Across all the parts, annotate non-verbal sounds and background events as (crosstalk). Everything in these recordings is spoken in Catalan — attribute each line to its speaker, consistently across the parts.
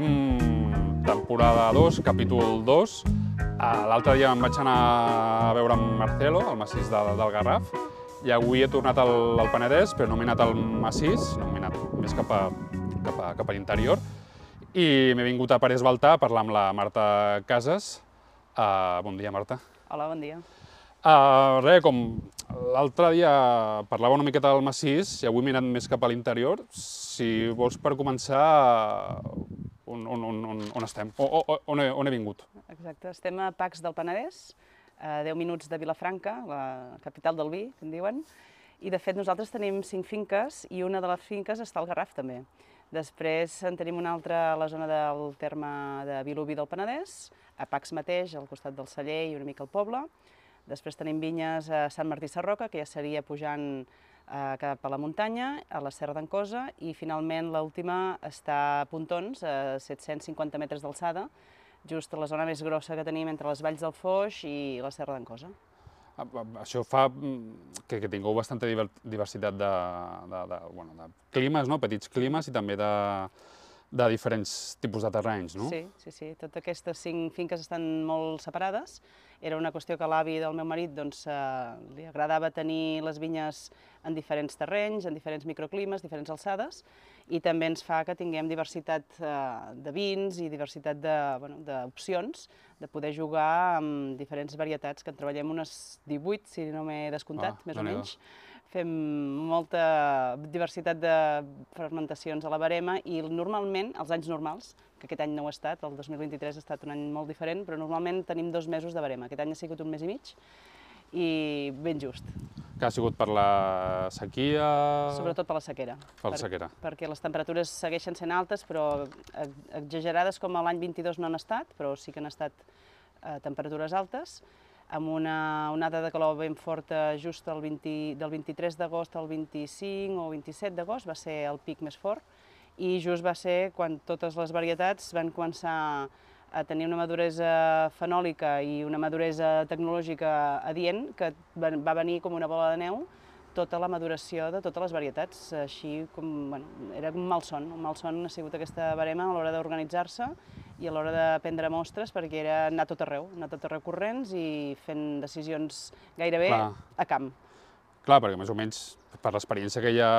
Speaker 1: comencem temporada 2, capítol 2. Uh, L'altre dia em vaig anar a veure amb Marcelo, al massís de, del Garraf, i avui he tornat al, al Penedès, però no m'he anat al massís, no m'he anat més cap a, cap a, cap a l'interior, i m'he vingut a Parés Baltà a parlar amb la Marta Casas. Uh, bon dia, Marta.
Speaker 2: Hola, bon dia.
Speaker 1: Uh, res, com l'altre dia parlava una miqueta del massís i avui m'he anat més cap a l'interior, si vols per començar, on, on, on, on, on estem? O, o, on, he, on he vingut?
Speaker 2: Exacte, estem a Pacs del Penedès, a 10 minuts de Vilafranca, la capital del vi, que en diuen, i de fet nosaltres tenim cinc finques i una de les finques està al Garraf també. Després en tenim una altra a la zona del terme de Vilobí del Penedès, a Pacs mateix, al costat del celler i una mica al poble, Després tenim vinyes a Sant Martí Sarroca, que ja seria pujant eh, cap a la muntanya, a la Serra d'en Cosa, i finalment l'última està a Pontons, a 750 metres d'alçada, just a la zona més grossa que tenim entre les Valls del Foix i la Serra d'en Cosa.
Speaker 1: Ah, això fa mm, que, que tingueu bastanta diversitat de, de, de, bueno, de climes, no? petits climes, i també de, de diferents tipus de terrenys, no?
Speaker 2: Sí, sí, sí. Totes aquestes cinc finques estan molt separades. Era una qüestió que l'avi del meu marit doncs, eh, li agradava tenir les vinyes en diferents terrenys, en diferents microclimes, diferents alçades, i també ens fa que tinguem diversitat eh, de vins i diversitat d'opcions, de, bueno, de poder jugar amb diferents varietats, que en treballem unes 18, si no m'he descomptat, ah, més o menys. Fem molta diversitat de fermentacions a la barema i normalment, els anys normals, que aquest any no ho ha estat, el 2023 ha estat un any molt diferent, però normalment tenim dos mesos de barema. Aquest any ha sigut un mes i mig i ben just.
Speaker 1: Que ha sigut per la sequia...
Speaker 2: Sobretot per la sequera.
Speaker 1: Per la sequera.
Speaker 2: Per, perquè les temperatures segueixen sent altes, però exagerades com l'any 22 no han estat, però sí que han estat eh, temperatures altes amb una onada de calor ben forta just el 20, del 23 d'agost al 25 o 27 d'agost, va ser el pic més fort, i just va ser quan totes les varietats van començar a tenir una maduresa fenòlica i una maduresa tecnològica adient, que va venir com una bola de neu tota la maduració de totes les varietats, així com, bueno, era un malson, un malson ha sigut aquesta barema a l'hora d'organitzar-se i a l'hora de prendre mostres perquè era anar tot arreu, anar tot arreu corrents i fent decisions gairebé Clar. a camp.
Speaker 1: Clar, perquè més o menys per l'experiència que ja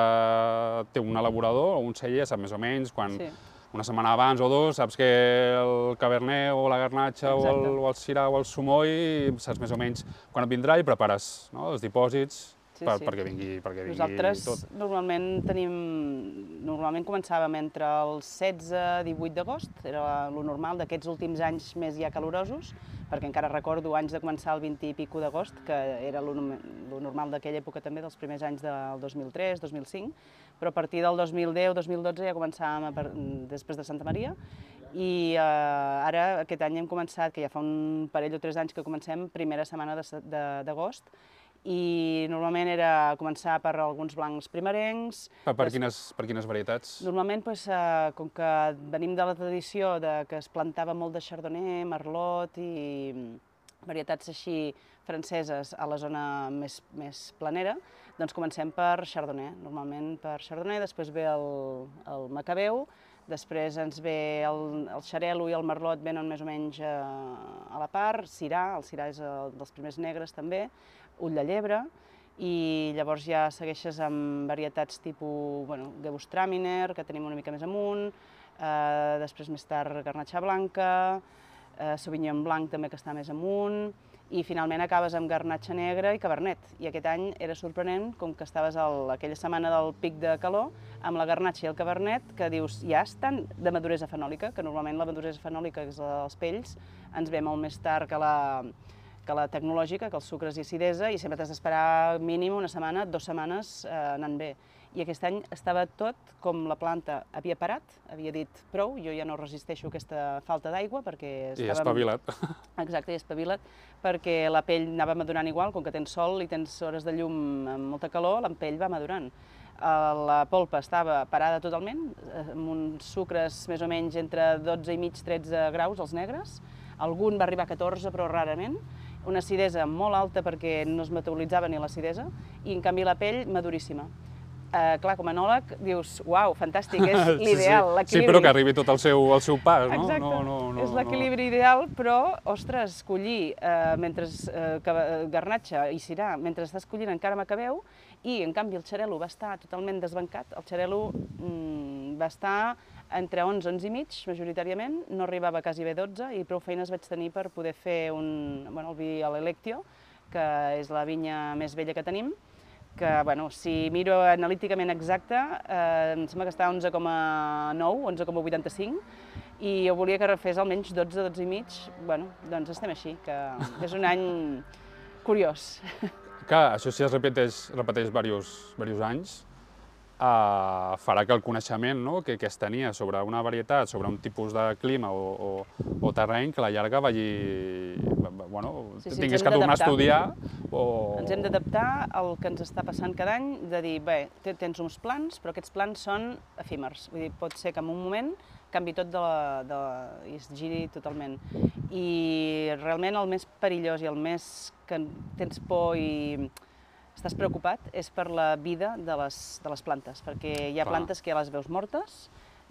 Speaker 1: té un elaborador o un celler, sap més o menys quan sí. una setmana abans o dos saps que el cabernet o la garnatxa o el, o el sirà o el sumoi saps més o menys quan et vindrà i prepares no, els dipòsits sí, per, sí. perquè vingui, perquè vingui
Speaker 2: Nosaltres
Speaker 1: tot.
Speaker 2: normalment tenim, normalment començàvem entre el 16 i 18 d'agost, era lo normal d'aquests últims anys més ja calorosos, perquè encara recordo anys de començar el 20 i pico d'agost, que era lo, lo normal d'aquella època també, dels primers anys del 2003, 2005, però a partir del 2010-2012 ja començàvem a, després de Santa Maria, i eh, ara aquest any hem començat, que ja fa un parell o tres anys que comencem, primera setmana d'agost, i normalment era començar per alguns blancs primerencs.
Speaker 1: Per, per, quines, per quines varietats?
Speaker 2: Normalment, pues, eh, com que venim de la tradició de que es plantava molt de chardonnay, merlot i varietats així franceses a la zona més, més planera, doncs comencem per chardonnay, normalment per chardonnay, després ve el, el macabeu, després ens ve el, el xarelo i el merlot venen més o menys a, eh, a la part, cirà, el cirà és el dels primers negres també, ull de llebre, i llavors ja segueixes amb varietats tipus bueno, Gewürztraminer, que tenim una mica més amunt, eh, després més tard Garnatxa Blanca, eh, Sauvignon Blanc també que està més amunt, i finalment acabes amb garnatxa negra i cabernet. I aquest any era sorprenent, com que estaves al, aquella setmana del pic de calor, amb la garnatxa i el cabernet, que dius, ja estan de maduresa fenòlica, que normalment la maduresa fenòlica, és els pells, ens ve molt més tard que la, que la tecnològica, que els sucres i acidesa, i sempre t'has d'esperar mínim una setmana, dues setmanes eh, anant bé. I aquest any estava tot com la planta havia parat, havia dit prou, jo ja no resisteixo aquesta falta d'aigua perquè
Speaker 1: estàvem... I espavilat.
Speaker 2: Exacte, i espavilat, perquè la pell anava madurant igual, com que tens sol i tens hores de llum amb molta calor, la pell va madurant. Eh, la polpa estava parada totalment, eh, amb uns sucres més o menys entre 12 i mig 13 graus, els negres, algun va arribar a 14, però rarament, una acidesa molt alta perquè no es metabolitzava ni l'acidesa, i en canvi la pell maduríssima. eh, clar, com a enòleg dius, uau, fantàstic, és (laughs) l'ideal,
Speaker 1: sí, sí.
Speaker 2: l'equilibri.
Speaker 1: Sí, però que arribi tot el seu, el seu pas, no?
Speaker 2: Exacte,
Speaker 1: no, no, no
Speaker 2: és l'equilibri no. ideal, però, ostres, collir eh, mentre que, garnatxa i cirà, mentre estàs collint encara m'acabeu, i en canvi el xarelo va estar totalment desbancat, el xarelo mm, va estar entre 11, 11 i mig, majoritàriament, no arribava quasi bé 12 i prou feines vaig tenir per poder fer un, bueno, el vi a l'Electio, que és la vinya més vella que tenim, que, bueno, si miro analíticament exacte, eh, em sembla que està a 11,9, 11,85, i jo volia que refés almenys 12, 12 i mig, bueno, doncs estem així, que és un any curiós.
Speaker 1: Clar, això si es repeteix, repeteix diversos, diversos anys, eh, farà que el coneixement no, que, que es tenia sobre una varietat, sobre un tipus de clima o, o, o terreny, que a la llarga vagi, bueno, sí, sí, tinguis que tornar a estudiar. O...
Speaker 2: Ens hem d'adaptar al que ens està passant cada any, de dir, bé, tens uns plans, però aquests plans són efímers. Vull dir, pot ser que en un moment canvi tot de la, de, i es giri totalment. I realment el més perillós i el més que tens por i estàs preocupat és per la vida de les, de les plantes, perquè hi ha Clar. plantes que ja les veus mortes,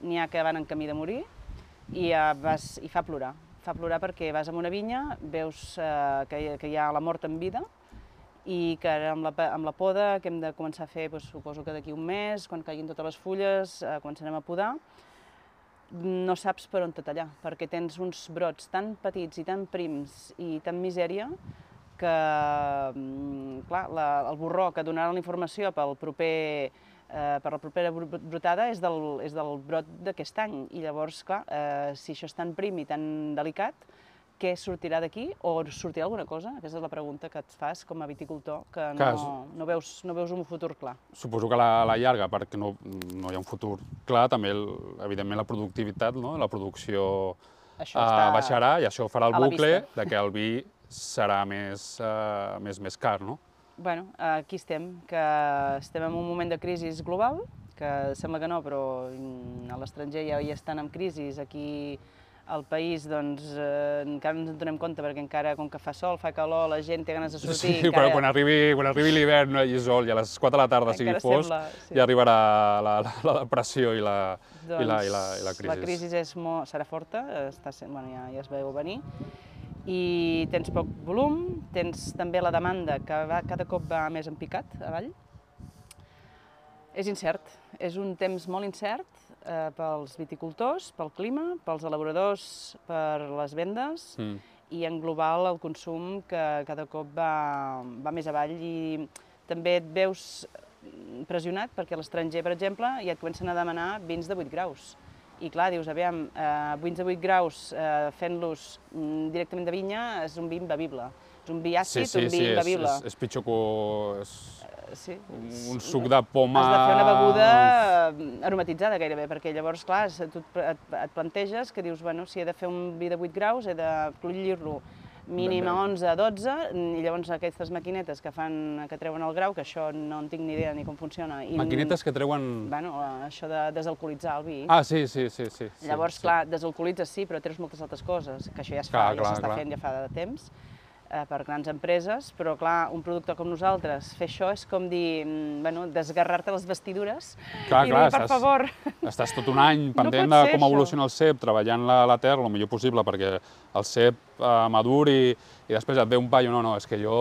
Speaker 2: n'hi ha que van en camí de morir, i, ja vas, i fa plorar. Fa plorar perquè vas a una vinya, veus eh, que, que hi ha la mort en vida, i que ara amb la, amb la poda que hem de començar a fer, doncs, suposo que d'aquí un mes, quan caiguin totes les fulles, eh, començarem a podar, no saps per on te tallar, perquè tens uns brots tan petits i tan prims i tan misèria que, mm, clar, la, el borró que donarà la informació pel proper, eh, per la propera brotada és del, és del brot d'aquest any. I llavors, clar, eh, si això és tan prim i tan delicat, què sortirà d'aquí o sortirà alguna cosa? Aquesta és la pregunta que et fas com a viticultor, que no, no, veus, no veus un futur clar.
Speaker 1: Suposo que la, la llarga, perquè no, no hi ha un futur clar, també, el, evidentment, la productivitat, no? la producció això uh, baixarà i això farà el bucle de que el vi serà més, uh, més, més car, no?
Speaker 2: Bueno, aquí estem, que estem en un moment de crisi global, que sembla que no, però a l'estranger ja hi estan en crisi, aquí al país doncs eh, encara no ens en donem compte perquè encara com que fa sol, fa calor, la gent té ganes de sortir.
Speaker 1: Sí, encara... però quan arribi, quan arribi l'hivern no hi hagi sol i a les 4 de la tarda sigui fosc, sembla, sí. ja arribarà la, la, la depressió i la, doncs, i la, i la, i la crisi.
Speaker 2: La crisi és molt, serà forta, està, bueno, ja, ja es veu venir, i tens poc volum, tens també la demanda que va, cada cop va més en picat avall. És incert, és un temps molt incert eh, pels viticultors, pel clima, pels elaboradors, per les vendes mm. i en global el consum que cada cop va, va més avall i també et veus pressionat perquè l'estranger, per exemple, ja et comencen a demanar vins de 8 graus i clar, dius, aviam, eh, vins de 8 graus eh, fent-los mm, directament de vinya és un vi imbevible. És un vi àcid, sí, sí, un vi sí, imbevible.
Speaker 1: És, és, és pitjor que és uh, sí. un suc de poma...
Speaker 2: Has de fer una beguda eh, aromatitzada gairebé, perquè llavors, clar, tu et, et planteges que dius, bueno, si he de fer un vi de 8 graus, he de collir-lo mínim a 11, 12, i llavors aquestes maquinetes que fan, que treuen el grau, que això no en tinc ni idea ni com funciona. I,
Speaker 1: maquinetes que treuen...
Speaker 2: Bueno, això de desalcoholitzar el vi.
Speaker 1: Ah, sí, sí, sí. sí
Speaker 2: llavors,
Speaker 1: sí,
Speaker 2: clar, desalcoholitzes sí, però treus moltes altres coses, que això ja es fa, clar, ja s'està fent ja fa de temps per grans empreses, però clar, un producte com nosaltres, fer això és com dir, mm, bueno, desgarrar-te les vestidures. Clar, i clar, dir, per estàs, favor...
Speaker 1: Estàs tot un any (laughs) pendent no de com evoluciona el cep, treballant la, la terra el millor possible perquè el cep eh, maduri i després et ve un paio, no, no, és que jo...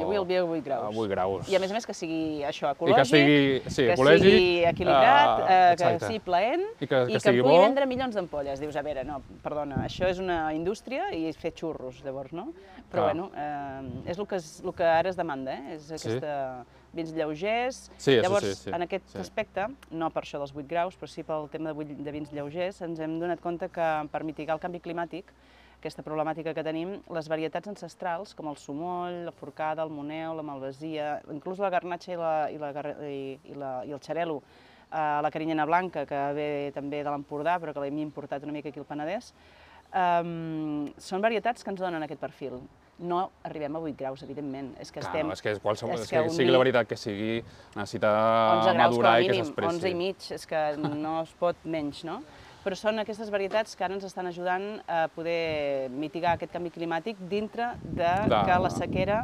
Speaker 2: Jo vull el vi a 8 graus.
Speaker 1: A 8 graus.
Speaker 2: I a més a més que sigui això, ecològic,
Speaker 1: I que sigui, sí, ecològic,
Speaker 2: que sigui equilibrat, uh, que sigui plaent i que, que, i que pugui bo. vendre milions d'ampolles. Dius, a veure, no, perdona, això és una indústria i fer xurros, llavors, no? Però, Clar. bueno, eh, és el que, és el que ara es demanda, eh? És aquesta... Sí? vins lleugers.
Speaker 1: Sí,
Speaker 2: Llavors,
Speaker 1: sí, sí,
Speaker 2: en aquest
Speaker 1: sí.
Speaker 2: aspecte, no per això dels 8 graus, però sí pel tema de, de vins lleugers, ens hem donat compte que per mitigar el canvi climàtic aquesta problemàtica que tenim, les varietats ancestrals, com el sumoll, la forcada, el moneu, la malvasia, inclús la garnatxa i, la, i, la, i, i, la, i el xarelo, eh, la carinyena blanca, que ve també de l'Empordà, però que l'hem importat una mica aquí al Penedès, eh, són varietats que ens donen aquest perfil no arribem a 8 graus, evidentment. És que
Speaker 1: Clar,
Speaker 2: estem...
Speaker 1: No, és que, qualsevol, és que, que sigui la veritat que sigui, necessita madurar i que s'expressi.
Speaker 2: 11 i mig, és que no es pot menys, no? Però són aquestes varietats que ara ens estan ajudant a poder mitigar aquest canvi climàtic dintre de, que la sequera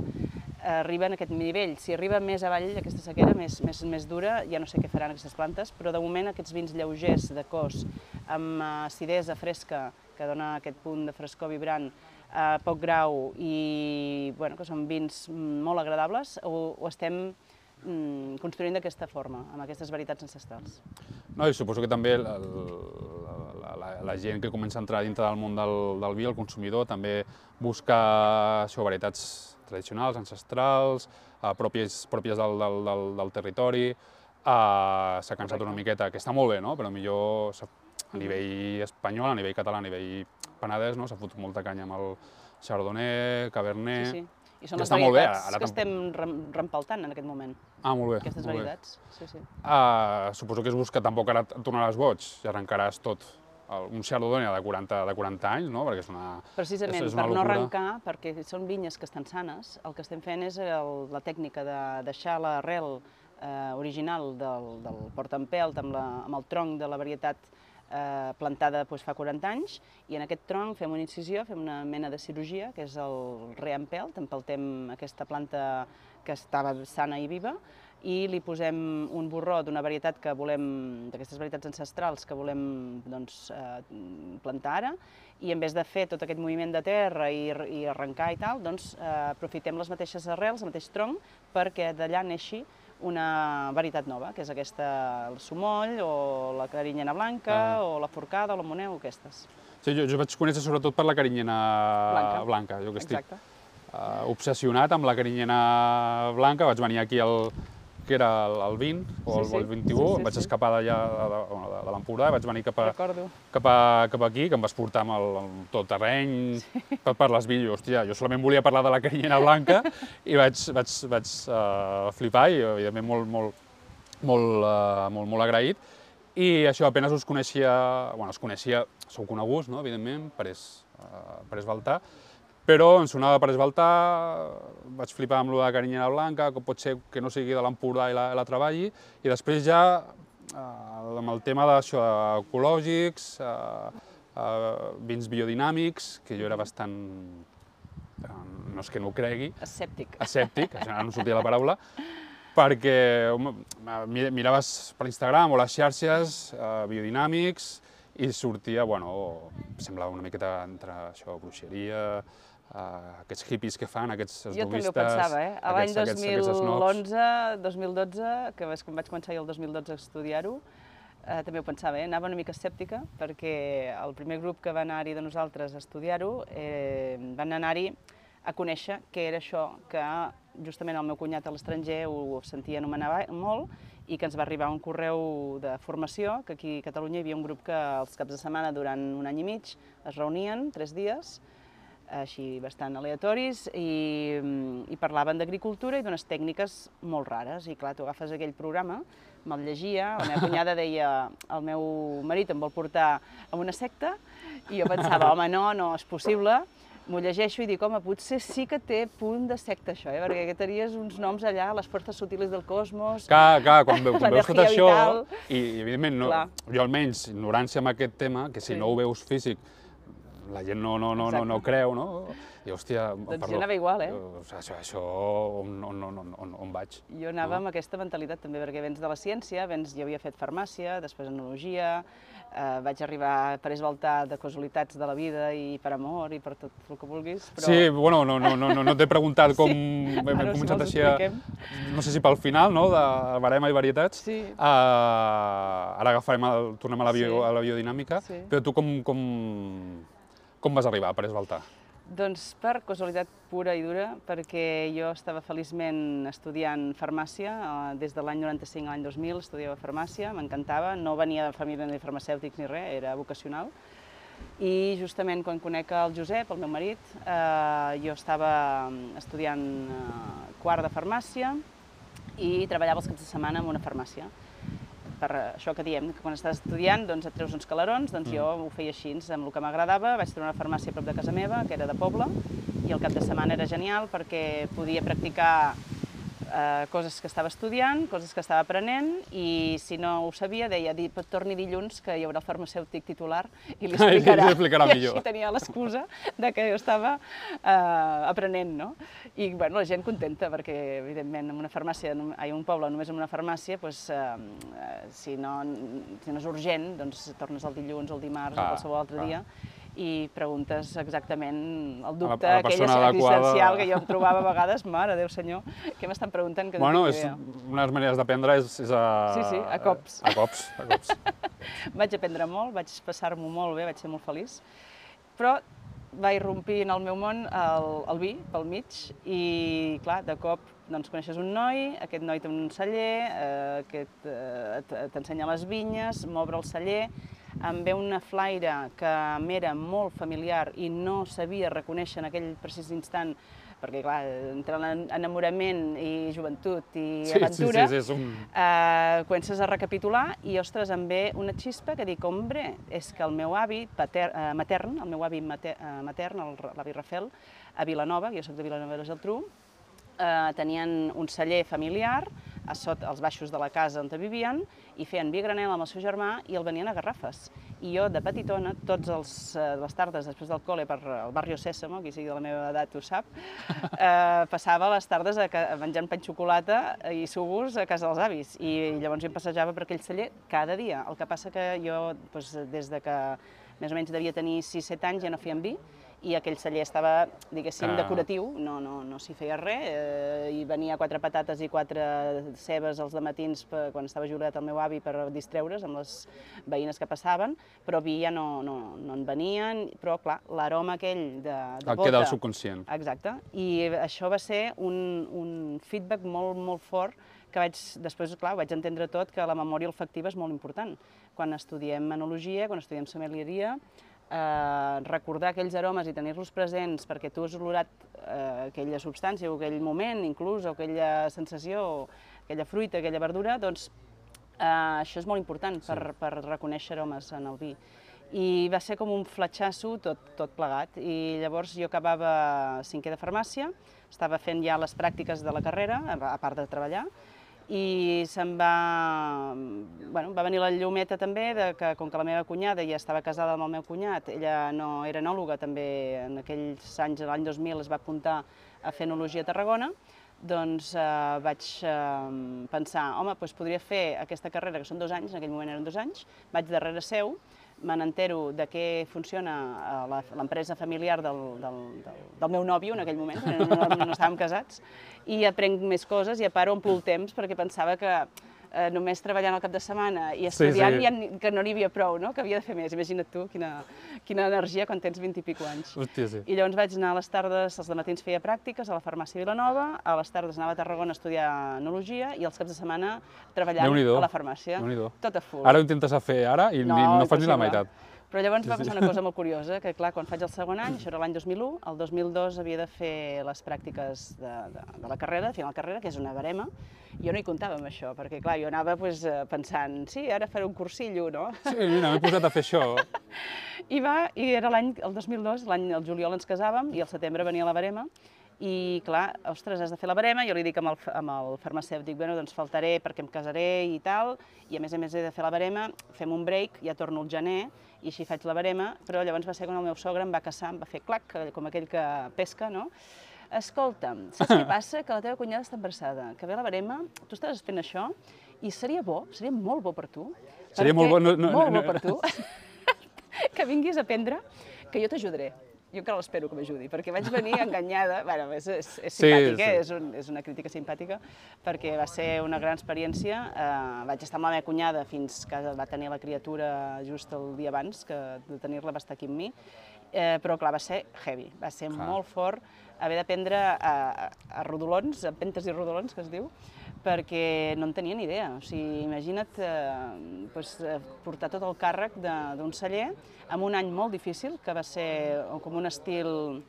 Speaker 2: arriba en aquest nivell. Si arriba més avall aquesta sequera, més, més, més dura, ja no sé què faran aquestes plantes, però de moment aquests vins lleugers de cos, amb acidesa fresca, que dona aquest punt de frescor vibrant, a poc grau i bueno, que són vins molt agradables, ho, ho estem mm, construint d'aquesta forma, amb aquestes varietats ancestrals.
Speaker 1: No, i suposo que també el, el, la, la, gent que comença a entrar dintre del món del, del vi, el consumidor, també busca això, varietats tradicionals, ancestrals, eh, pròpies, pròpies del, del, del, del territori, eh, s'ha cansat una miqueta, que està molt bé, no? però millor a nivell espanyol, a nivell català, a nivell penedès, no? s'ha fotut molta canya amb el chardonnay, cabernet...
Speaker 2: Sí, sí. I són les
Speaker 1: molt bé,
Speaker 2: varietats
Speaker 1: ara
Speaker 2: que estem rem- rempaltant en aquest moment,
Speaker 1: Ah, molt bé.
Speaker 2: aquestes
Speaker 1: molt bé.
Speaker 2: varietats. Sí, sí.
Speaker 1: Uh, suposo que es busca tampoc ara et tornaràs boig i arrencaràs tot un Chardonnay de 40, de 40 anys, no? Perquè és una...
Speaker 2: Precisament,
Speaker 1: és, és una
Speaker 2: per no
Speaker 1: locura.
Speaker 2: arrencar, perquè són vinyes que estan sanes, el que estem fent és el, la tècnica de deixar l'arrel eh, original del, del portaempelt amb, la, amb el tronc de la varietat eh, plantada doncs, fa 40 anys, i en aquest tronc fem una incisió, fem una mena de cirurgia, que és el reempelt, empeltem aquesta planta que estava sana i viva, i li posem un borró d'una varietat que volem, d'aquestes varietats ancestrals que volem doncs, eh, plantar ara, i en vez de fer tot aquest moviment de terra i, i arrencar i tal, doncs eh, aprofitem les mateixes arrels, el mateix tronc, perquè d'allà neixi una varietat nova, que és aquesta, el sumoll, o la carinyena blanca,
Speaker 1: Ah.
Speaker 2: o la forcada, o la moneu, aquestes.
Speaker 1: Sí, jo, jo vaig conèixer sobretot per la carinyena
Speaker 2: Blanca.
Speaker 1: blanca. Jo que estic
Speaker 2: Exacte.
Speaker 1: uh, obsessionat amb la carinyena blanca, vaig venir aquí al que era el, el 20 o el,
Speaker 2: Sí, sí.
Speaker 1: el 21,
Speaker 2: Sí, sí,
Speaker 1: em vaig
Speaker 2: sí.
Speaker 1: escapar d'allà de, de, de, de l'Empordà, vaig venir cap a, cap, a, cap aquí, que em vas portar amb el, el tot terreny, sí. per, per les vídeos. Hòstia, jo solament volia parlar de la carinyena blanca i vaig, vaig, vaig uh, flipar i, evidentment, molt, molt, molt, uh, molt, molt agraït. I això, apenas us coneixia, bueno, us coneixia, sou coneguts, no?, evidentment, per es, uh, per esbaltar, però em sonava per esbaltar, vaig flipar amb lo de carinyena blanca, que pot ser que no sigui de l'Empordà i la, la treballi, i després ja eh, amb el tema d'això, ecològics, eh, eh, vins biodinàmics, que jo era bastant, eh, no és que no ho cregui,
Speaker 2: Escèptic.
Speaker 1: escèptic, ara no sortia la paraula, perquè miraves per Instagram o les xarxes eh, biodinàmics i sortia, bueno, semblava una miqueta entre això, bruixeria, eh, aquests hippies que fan, aquests
Speaker 2: Jo també ho pensava, eh? A L'any
Speaker 1: aquests- aquests- aquests snobs.
Speaker 2: 2011, 2012, que és quan vaig començar jo el 2012 a estudiar-ho, eh, també ho pensava, eh? anava una mica escèptica, perquè el primer grup que va anar-hi de nosaltres a estudiar-ho eh, van anar-hi a conèixer què era això que justament el meu cunyat a l'estranger ho sentia anomenar molt i que ens va arribar un correu de formació, que aquí a Catalunya hi havia un grup que els caps de setmana durant un any i mig es reunien, tres dies, així bastant aleatoris, i, mm, i parlaven d'agricultura i d'unes tècniques molt rares. I clar, tu agafes aquell programa, me'l llegia, la meva cunyada (laughs) deia el meu marit em vol portar a una secta, i jo pensava, home, no, no és possible, m'ho llegeixo i dic, home, potser sí que té punt de secta això, eh? perquè tenies uns noms allà, les forces sutiles del cosmos,
Speaker 1: Clar, clar, quan, veu, (laughs) quan veus tot això,
Speaker 2: vital.
Speaker 1: i, i evidentment, no,
Speaker 2: Clar.
Speaker 1: jo almenys, ignorància amb aquest tema, que si
Speaker 2: Sí.
Speaker 1: no ho veus físic, la gent no, no, no, no, no creu, no? I, hòstia,
Speaker 2: Doncs jo anava igual, eh?
Speaker 1: Això, això on, on, on, on, on, vaig?
Speaker 2: Jo anava amb aquesta mentalitat també, perquè vens de la ciència, vens, jo havia fet farmàcia, després enologia, eh, vaig arribar per esbaltar de casualitats de la vida i per amor i per tot el que vulguis, però...
Speaker 1: Sí, bueno, no, no, no, no, no t'he preguntat (laughs) com hem, hem
Speaker 2: si
Speaker 1: començat
Speaker 2: vols,
Speaker 1: així a, no sé si pel final, no?, de barema i varietats.
Speaker 2: Sí.
Speaker 1: Uh, ara agafarem el, tornem a la, bio,
Speaker 2: Sí.
Speaker 1: a la biodinàmica,
Speaker 2: Sí.
Speaker 1: però tu com, com, com vas arribar per esbaltar?
Speaker 2: Doncs per casualitat pura i dura, perquè jo estava feliçment estudiant farmàcia, eh, des de l'any 95 a l'any 2000 estudiava farmàcia, m'encantava, no venia de família ni farmacèutics ni res, era vocacional. I justament quan conec el Josep, el meu marit, eh, jo estava estudiant eh, quart de farmàcia i treballava els caps de setmana en una farmàcia per això que diem, que quan estàs estudiant doncs et treus uns calarons, doncs jo ho feia així, amb el que m'agradava, vaig trobar una farmàcia a prop de casa meva, que era de poble, i el cap de setmana era genial perquè podia practicar eh, coses que estava estudiant, coses que estava aprenent, i si no ho sabia, deia, "Di- torni dilluns, que hi haurà el farmacèutic titular i li (laughs)
Speaker 1: I li
Speaker 2: explicarà.
Speaker 1: explicarà
Speaker 2: I
Speaker 1: millor.
Speaker 2: així tenia l'excusa de que jo estava eh, aprenent, no? I, bueno, la gent contenta, perquè, evidentment, en una farmàcia, en un- ai, un poble només en una farmàcia, doncs, eh, si, no, si no és urgent, doncs tornes el dilluns o el dimarts
Speaker 1: Clar,
Speaker 2: o qualsevol altre
Speaker 1: clar.
Speaker 2: dia i preguntes exactament el dubte
Speaker 1: a la
Speaker 2: aquell existencial que jo em trobava a vegades, mare Déu senyor, què m'estan preguntant que no
Speaker 1: Bueno, és,
Speaker 2: idea.
Speaker 1: unes maneres d'aprendre és, és a...
Speaker 2: Sí, sí, a cops.
Speaker 1: A cops, a cops. (laughs)
Speaker 2: Vaig aprendre molt, vaig passar-m'ho molt bé, vaig ser molt feliç, però va irrompir en el meu món el, el vi pel mig i, clar, de cop doncs, coneixes un noi, aquest noi té un celler, eh, aquest eh, t'ensenya les vinyes, m'obre el celler, em ve una flaire que m'era molt familiar i no sabia reconèixer en aquell precís instant perquè, clar, entre l'enamorament i joventut i
Speaker 1: Sí, sí,
Speaker 2: aventura,
Speaker 1: sí, sí, és un...
Speaker 2: eh, comences a recapitular i, ostres, em ve una xispa que dic, hombre, és que el meu avi pater, eh, matern, el meu avi mater, eh, matern, l'avi Rafel, a Vilanova, jo soc de Vilanova i la Geltrú, eh, tenien un celler familiar a sota, als baixos de la casa on vivien i feien vi a granel amb el seu germà i el venien a garrafes. I jo, de petitona, tots els, eh, les tardes després del col·le per el barri Sèsamo, qui sigui de la meva edat ho sap, (laughs) eh, passava les tardes a, ca- menjant pa xocolata i sugus a casa dels avis. I llavors jo em passejava per aquell celler cada dia. El que passa que jo, doncs, des de que més o menys devia tenir 6-7 anys, ja no fèiem vi, i aquell celler estava, diguéssim,
Speaker 1: Ah.
Speaker 2: decoratiu, no, no, no s'hi feia res, eh, i venia quatre patates i quatre cebes als matins per, quan estava jubilat el meu avi per distreure's amb les veïnes que passaven, però vi ja no, no, no en venien, però clar, l'aroma aquell de, de bota...
Speaker 1: queda al subconscient.
Speaker 2: Exacte, i això va ser un, un feedback molt, molt fort que vaig, després, clar, vaig entendre tot que la memòria olfactiva és molt important. Quan estudiem enologia, quan estudiem sommelieria, eh, recordar aquells aromes i tenir-los presents perquè tu has olorat eh, aquella substància o aquell moment inclús, o aquella sensació, o aquella fruita, aquella verdura, doncs eh, això és molt important per, per reconèixer aromes en el vi. I va ser com un fletxasso tot, tot plegat. I llavors jo acabava cinquè de farmàcia, estava fent ja les pràctiques de la carrera, a part de treballar, i se'm va... Bueno, va venir la llumeta també, de que com que la meva cunyada ja estava casada amb el meu cunyat, ella no era enòloga també, en aquells anys, l'any 2000 es va apuntar a fer enologia a Tarragona, doncs eh, vaig eh, pensar, home, doncs podria fer aquesta carrera, que són dos anys, en aquell moment eren dos anys, vaig darrere seu, me n'entero de què funciona eh, l'empresa familiar del, del, del, del meu nòvio en aquell moment, no, no, no estàvem casats, i aprenc més coses i a part omplo el temps perquè pensava que eh, només treballant el cap de setmana i
Speaker 1: Sí,
Speaker 2: estudiant
Speaker 1: sí.
Speaker 2: ja ni- que no n'hi havia prou, no? que havia de fer més. Imagina't tu quina, quina energia quan tens 20 i pico anys.
Speaker 1: Hòstia, sí.
Speaker 2: I llavors vaig anar a les tardes, els matins feia pràctiques a la farmàcia Vilanova, a les tardes anava a Tarragona a estudiar enologia i els caps de setmana treballant a la farmàcia. Tot a full.
Speaker 1: Ara ho intentes a fer ara i no, no fas ni la meitat.
Speaker 2: Però llavors
Speaker 1: Sí,
Speaker 2: va
Speaker 1: sí.
Speaker 2: passar una cosa molt curiosa, que clar, quan faig el segon any, això era l'any 2001, el 2002 havia de fer les pràctiques de, de, de la carrera, de final de carrera, que és una barema, jo no hi comptava amb això, perquè clar, jo anava pues, eh, pensant, sí, ara faré un cursillo, no?
Speaker 1: Sí, mira, m'he posat a fer això. (laughs)
Speaker 2: I va, i era l'any, el 2002, l'any, el juliol ens casàvem, i al setembre venia la barema, i clar, ostres, has de fer la barema, jo li dic amb el, amb el farmacèutic, bueno, doncs faltaré perquè em casaré i tal, i a més a més he de fer la barema, fem un break, ja torno al gener, i així faig la barema, però llavors va ser quan el meu sogre em va caçar, em va fer clac, com aquell que pesca, no? Escolta'm, saps què (laughs) passa? Que la teva cunyada està embarassada, que ve la barema, tu estàs fent això, i seria bo, seria molt bo per tu.
Speaker 1: Seria molt bo, no- no-
Speaker 2: molt
Speaker 1: no-
Speaker 2: bo per tu, (laughs) que vinguis a aprendre que jo t'ajudaré. Jo encara l'espero que m'ajudi, perquè vaig venir (laughs) enganyada, bueno, és, és, és
Speaker 1: Sí,
Speaker 2: simpàtic, eh?
Speaker 1: sí.
Speaker 2: és, un, és una crítica simpàtica, perquè va ser una gran experiència. Eh, vaig estar amb la meva cunyada fins que va tenir la criatura just el dia abans que de tenir-la va estar aquí amb mi, eh, però clar, va ser heavy, va ser
Speaker 1: Clar.
Speaker 2: molt fort haver d'aprendre a, a, a rodolons, a pentes i rodolons, que es diu, perquè no en tenia ni idea. O sigui, imagina't eh, doncs, eh, portar tot el càrrec de- d'un celler en un any molt difícil, que va ser com un estil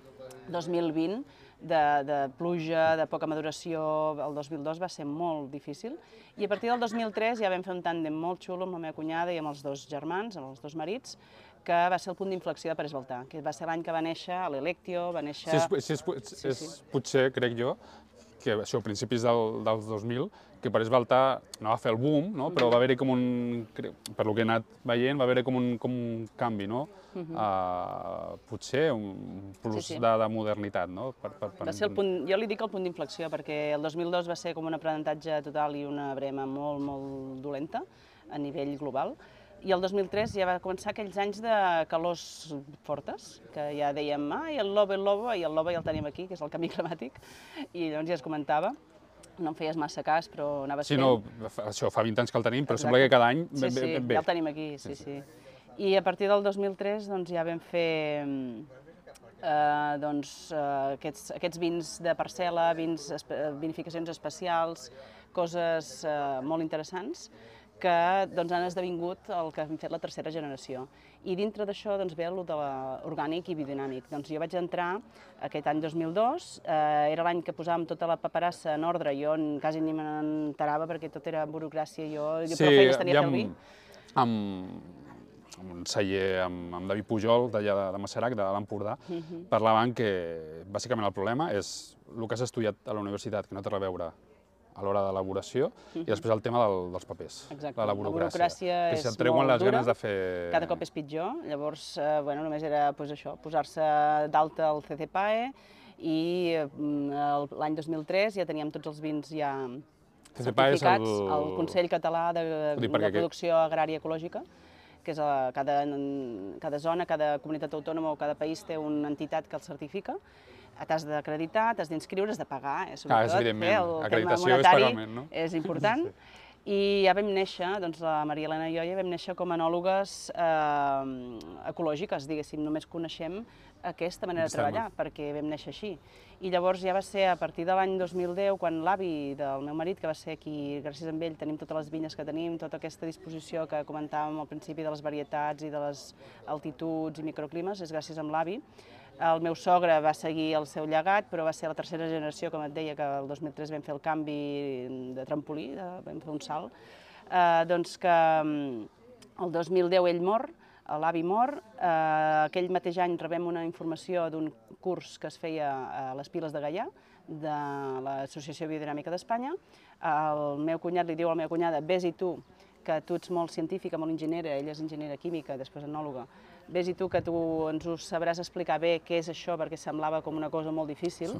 Speaker 2: 2020, de, de pluja, de poca maduració, el 2002 va ser molt difícil, i a partir del 2003 ja vam fer un tàndem molt xulo amb la meva cunyada i amb els dos germans, amb els dos marits, que va ser el punt d'inflexió de Pérez Baltà, que va ser l'any que va néixer l'Electio, va néixer...
Speaker 1: Si és, és, és,
Speaker 2: Sí,
Speaker 1: és
Speaker 2: sí.
Speaker 1: potser, crec jo, que això, a principis del, dels 2000, que per esbaltar no va fer el boom, no? però va haver-hi com un, per lo que he anat veient, va haver-hi com un, com un canvi, no? Uh, potser un plus
Speaker 2: Sí, sí.
Speaker 1: De, de modernitat, no? Per, per, per...
Speaker 2: Va ser el punt, jo li dic el punt d'inflexió, perquè el 2002 va ser com un aprenentatge total i una brema molt, molt dolenta a nivell global. I el 2003 ja va començar aquells anys de calors fortes, que ja dèiem, ai, el lobo, el lobo, i el lobo ja el tenim aquí, que és el canvi (laughs) climàtic, i llavors ja es comentava, no em feies massa cas, però anaves
Speaker 1: Sí,
Speaker 2: fent.
Speaker 1: no, això fa 20 anys que el tenim, però
Speaker 2: Exacte.
Speaker 1: sembla que cada any
Speaker 2: Sí, sí,
Speaker 1: ve.
Speaker 2: ja el tenim aquí, sí, sí. I a partir del 2003 doncs, ja vam fer eh, doncs, eh, aquests, aquests vins de parcel·la, vins, vinificacions especials, coses eh, molt interessants que doncs, han esdevingut el que hem fet la tercera generació. I dintre d'això doncs, ve el de l'orgànic i biodinàmic. Doncs jo vaig entrar aquest any 2002, eh, era l'any que posàvem tota la paperassa en ordre, jo en- quasi ni me n'enterava perquè tot era burocràcia, jo, jo prou feines tenia a fer
Speaker 1: amb, amb, amb un celler amb, amb David Pujol, d'allà de, de Masserac, de l'Empordà,
Speaker 2: Mhm.
Speaker 1: parlaven que bàsicament el problema és el que has estudiat a la universitat, que no té a veure a l'hora d'elaboració, i després el tema del, dels papers.
Speaker 2: Exacte.
Speaker 1: la
Speaker 2: La
Speaker 1: burocràcia.
Speaker 2: burocràcia
Speaker 1: que
Speaker 2: és
Speaker 1: se't treuen
Speaker 2: molt
Speaker 1: les
Speaker 2: dura,
Speaker 1: ganes de fer...
Speaker 2: Cada cop és pitjor, llavors eh, bueno, només era pues, això, posar-se d'alta al CCPAE i eh, el- l'any 2003 ja teníem tots els vins ja certificats
Speaker 1: el-
Speaker 2: al Consell Català de, de Producció Agrària Ecològica, que és a cada, cada zona, cada comunitat autònoma o cada país té una entitat que el certifica. T'has d'acreditar, t'has d'inscriure, has de pagar, eh, sobretot.
Speaker 1: evidentment.
Speaker 2: eh, el
Speaker 1: Acreditació és pagament, no?
Speaker 2: És (laughs) important. I ja vam néixer, doncs la Maria Elena i jo ja vam néixer com a enòlogues eh, ecològiques, diguéssim, només coneixem aquesta manera de treballar, perquè vam néixer així. I llavors ja va ser a partir de l'any 2010, quan l'avi del meu marit, que va ser aquí, gràcies a ell, tenim totes les vinyes que tenim, tota aquesta disposició que comentàvem al principi de les varietats i de les altituds i microclimes, és gràcies a l'avi. El meu sogre va seguir el seu llegat, però va ser la tercera generació, com et deia, que el 2003 vam fer el canvi de trampolí, de, vam fer un salt, eh, doncs que mm, el 2010 ell mor, l'avi mor, eh, aquell mateix any rebem una informació d'un curs que es feia a les Piles de Gaià, de l'Associació Biodinàmica d'Espanya. El meu cunyat li diu a la meva cunyada, vés-hi tu, que tu ets molt científica, molt enginyera, ella és enginyera química, després enòloga, vés-hi tu que tu ens ho sabràs explicar bé què és això, perquè semblava com una cosa molt difícil.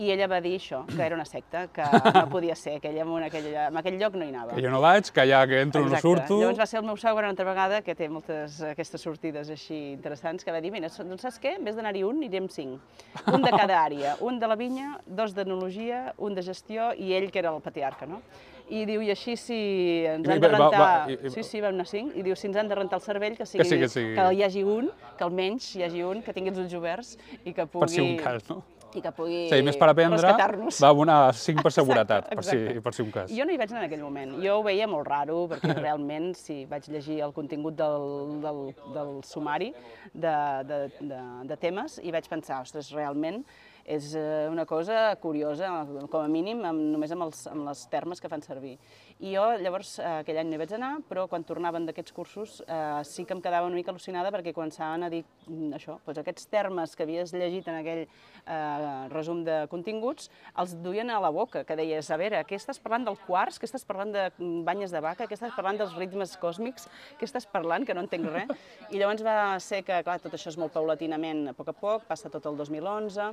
Speaker 2: I ella va dir això, que era una secta, que (laughs) no podia ser, que ella en aquell, en aquell lloc no hi anava.
Speaker 1: Que jo no vaig, que ja que entro no
Speaker 2: Exacte.
Speaker 1: surto...
Speaker 2: Llavors va ser el meu una altra vegada, que té moltes aquestes sortides així interessants, que va dir, mira, doncs saps què? En vez d'anar-hi un, anirem cinc. Un de cada àrea, un de la vinya, dos d'enologia, un de gestió i ell, que era el patriarca, no? I diu, i així si ens
Speaker 1: I
Speaker 2: han de
Speaker 1: va- va-
Speaker 2: rentar...
Speaker 1: va- i- i-
Speaker 2: Sí, sí, vam anar cinc. I diu, si ens han de rentar el cervell, que, sigui,
Speaker 1: sigui- que sigui-
Speaker 2: que hi hagi un, que almenys hi hagi un, que tingui els ulls oberts i que pugui...
Speaker 1: Per si un cas, no?
Speaker 2: I que pugui
Speaker 1: Sí, més per aprendre, va abonar 5 per seguretat, per si,
Speaker 2: exacte.
Speaker 1: per si un cas.
Speaker 2: Jo no hi vaig anar en aquell moment. Jo ho veia molt raro, perquè (laughs) realment, si vaig llegir el contingut del, del, del sumari de, de, de, de temes, i vaig pensar, ostres, realment és eh, una cosa curiosa, com a mínim, amb, només amb els, amb les termes que fan servir. I jo, llavors, eh, aquell any no vaig anar, però quan tornaven d'aquests cursos eh, sí que em quedava una mica al·lucinada perquè començaven a dir mm, això, doncs aquests termes que havies llegit en aquell eh, resum de continguts, els duien a la boca, que deies, a veure, què estàs parlant del quarts, què estàs parlant de banyes de vaca, què estàs parlant dels ritmes còsmics, què estàs parlant, que no entenc res. I llavors va ser que, clar, tot això és molt paulatinament, a poc a poc, passa tot el 2011,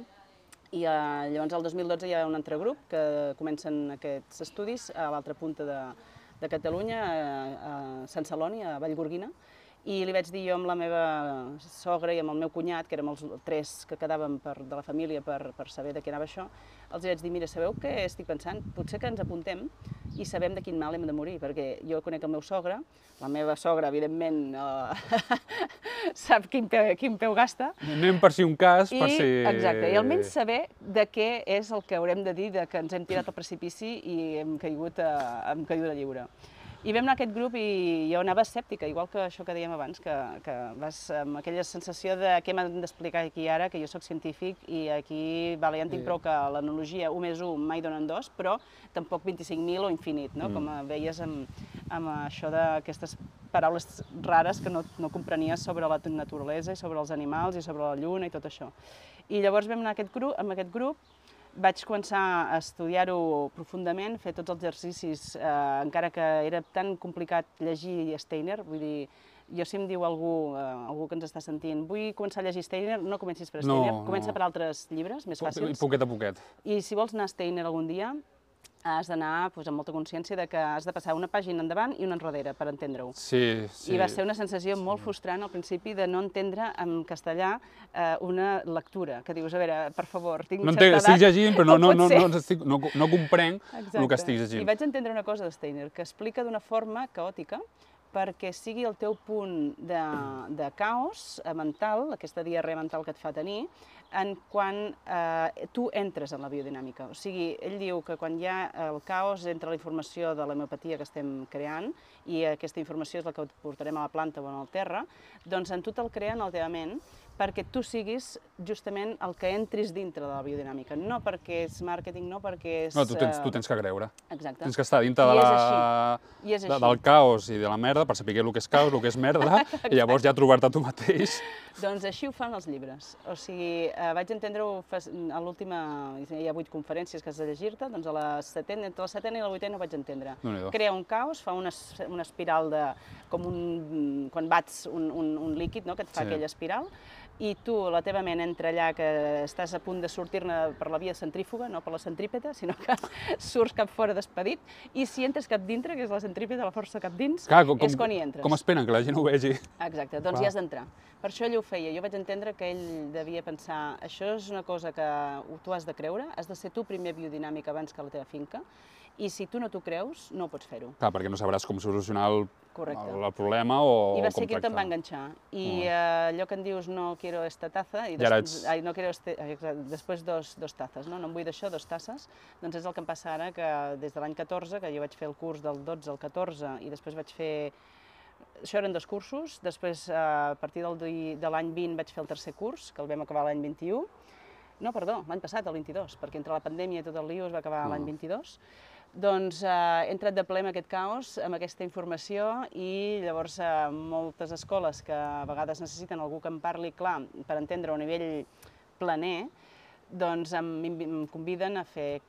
Speaker 2: i eh, llavors el 2012 hi ha un altre grup que comencen aquests estudis a l'altra punta de, de Catalunya, a, a Sant Celoni, a Vallgorguina, i li vaig dir jo amb la meva sogra i amb el meu cunyat, que érem els tres que quedàvem per, de la família per, per saber de què anava això, els vaig dir, mira, sabeu què estic pensant? Potser que ens apuntem i sabem de quin mal hem de morir, perquè jo conec el meu sogre, la meva sogra, evidentment, eh, (laughs) sap quin peu, quin peu gasta,
Speaker 1: Anem per si un cas,
Speaker 2: i,
Speaker 1: per si...
Speaker 2: Exacte, i almenys saber de què és el que haurem de dir de que ens hem tirat al precipici i hem caigut a, hem caigut a lliure. I vam anar a aquest grup i jo anava escèptica, igual que això que dèiem abans, que, que vas amb aquella sensació de què m'han d'explicar aquí ara, que jo sóc científic i aquí, vale, ja en tinc prou que l'analogia 1 més 1 mai donen 2, però tampoc 25.000 o infinit, no? com veies amb, amb això d'aquestes paraules rares que no, no comprenies sobre la naturalesa i sobre els animals i sobre la lluna i tot això. I llavors vam anar a aquest grup, amb aquest grup vaig començar a estudiar-ho profundament, fer tots els exercicis, eh, encara que era tan complicat llegir Steiner, vull dir, jo si em diu algú, eh, algú que ens està sentint, vull començar a llegir Steiner, no comencis per Steiner,
Speaker 1: No,
Speaker 2: comença
Speaker 1: no.
Speaker 2: per altres llibres més fàcils.
Speaker 1: poquet a poquet.
Speaker 2: I si vols anar a Steiner algun dia, has d'anar doncs, amb molta consciència de que has de passar una pàgina endavant i una enrere per entendre-ho.
Speaker 1: Sí, sí.
Speaker 2: I va ser una sensació molt frustrant al principi de no entendre en castellà eh, una lectura, que dius, a veure, per favor, tinc
Speaker 1: No
Speaker 2: certa
Speaker 1: entenc, estic
Speaker 2: edat,
Speaker 1: llegint, però no, (laughs) no, no, no, estic, no, no comprenc el que estic llegint.
Speaker 2: I vaig entendre una cosa de Steiner, que explica d'una forma caòtica perquè sigui el teu punt de, de caos eh, mental, aquesta diarrea mental que et fa tenir, en quan eh, tu entres en la biodinàmica. O sigui, ell diu que quan hi ha el caos entre la informació de l'homeopatia que estem creant i aquesta informació és la que portarem a la planta o en el terra, doncs en tu te'l creen al teva ment perquè tu siguis justament el que entris dintre de la biodinàmica, no perquè és màrqueting, no perquè és...
Speaker 1: No, tu tens,
Speaker 2: eh,
Speaker 1: tu tens que creure.
Speaker 2: Exacte.
Speaker 1: Tens que estar dintre de la,
Speaker 2: així. I és
Speaker 1: de, del caos i de la merda per saber el que és caos, el que és merda, (laughs) i llavors ja trobar-te tu mateix.
Speaker 2: Doncs així ho fan els llibres. O sigui, eh, vaig entendre-ho a l'última, hi ha vuit conferències que has de llegir-te, doncs a la setena, entre la setena i la vuitena ho vaig entendre. Crea un caos, fa una, una espiral de, com un, quan bats un, un, un líquid, no?, que et fa
Speaker 1: Sí.
Speaker 2: aquella espiral, i tu, la teva ment entra allà que estàs a punt de sortir-ne per la via centrífuga, no per la centrípeta, sinó que (laughs) surts cap fora despedit, i si entres cap dintre, que és la centrípeta, la força cap dins,
Speaker 1: Clar, com,
Speaker 2: és quan hi entres.
Speaker 1: com esperen que la gent ho vegi?
Speaker 2: Exacte, doncs
Speaker 1: Clar.
Speaker 2: hi has d'entrar. Per això ell ho feia. Jo vaig entendre que ell devia pensar això és una cosa que tu has de creure, has de ser tu primer biodinàmic abans que la teva finca, i si tu no t'ho creus, no pots fer-ho.
Speaker 1: Clar, perquè no sabràs com solucionar el,
Speaker 2: Correcte.
Speaker 1: el, el problema o
Speaker 2: I va ser on em va enganxar. I
Speaker 1: Molt bé.
Speaker 2: eh, allò que en dius no quiero esta taza, i
Speaker 1: Ja
Speaker 2: des-
Speaker 1: ets-
Speaker 2: ai, no quiero este, exacte, després dos, dos tazes, no? no em vull d'això, dos tasses, doncs és el que em passa ara, que des de l'any 14, que jo vaig fer el curs del 12 al 14, i després vaig fer això eren dos cursos, després eh, a partir del, de l'any 20 vaig fer el tercer curs, que el vam acabar l'any 21. No, perdó, l'any passat, el 22, perquè entre la pandèmia i tot el lío es va acabar l'any 22. Doncs eh, he entrat de ple en aquest caos, amb aquesta informació, i llavors eh, moltes escoles que a vegades necessiten algú que em parli clar per entendre a nivell planer, doncs em, em conviden a fer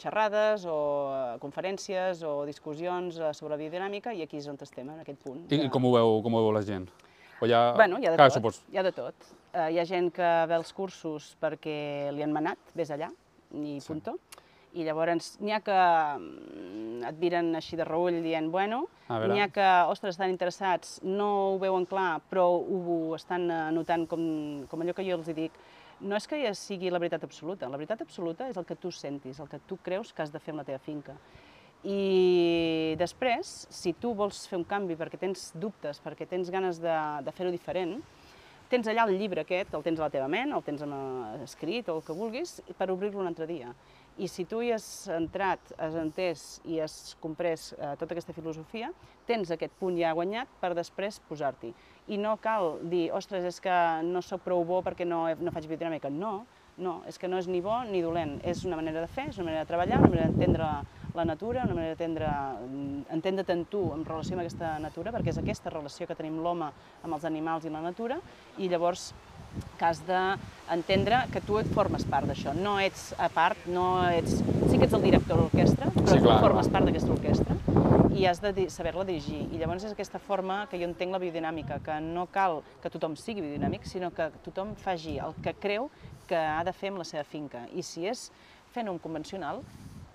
Speaker 2: xerrades o eh, conferències o discussions eh, sobre biodinàmica i aquí és on estem, en aquest punt.
Speaker 1: I,
Speaker 2: de-
Speaker 1: I com ho veu, com ho veu la gent? O ja...
Speaker 2: Bueno, hi ha de
Speaker 1: Clar,
Speaker 2: tot,
Speaker 1: Supos...
Speaker 2: hi ha de tot. Uh, hi ha gent que ve als cursos perquè li han manat, vés allà, i
Speaker 1: Sí.
Speaker 2: punto. I llavors n'hi ha que mm, et miren així de reull dient, bueno, n'hi ha que, ostres, estan interessats, no ho veuen clar, però ho estan eh, notant com, com allò que jo els dic, no és que ja sigui la veritat absoluta, la veritat absoluta és el que tu sentis, el que tu creus que has de fer amb la teva finca. I després, si tu vols fer un canvi perquè tens dubtes, perquè tens ganes de, de fer-ho diferent, tens allà el llibre aquest, el tens a la teva ment, el tens en, eh, escrit o el que vulguis, per obrir-lo un altre dia. I si tu hi has entrat, has entès i has comprès eh, tota aquesta filosofia, tens aquest punt ja guanyat per després posar-t'hi. I no cal dir, ostres, és que no sóc prou bo perquè no, no faig biodinàmica. No, no, és que no és ni bo ni dolent. És una manera de fer, és una manera de treballar, una manera d'entendre la natura, una manera d'entendre entendre't en tu en relació amb aquesta natura, perquè és aquesta relació que tenim l'home amb els animals i la natura, i llavors que has d'entendre que tu et formes part d'això, no ets a part, no ets... Sí que ets el director de l'orquestra, però
Speaker 1: Sí,
Speaker 2: tu
Speaker 1: clar,
Speaker 2: formes
Speaker 1: clar.
Speaker 2: part d'aquesta orquestra i has de saber-la dirigir. I llavors és aquesta forma que jo entenc la biodinàmica, que no cal que tothom sigui biodinàmic, sinó que tothom faci el que creu que ha de fer amb la seva finca. I si és fent un convencional,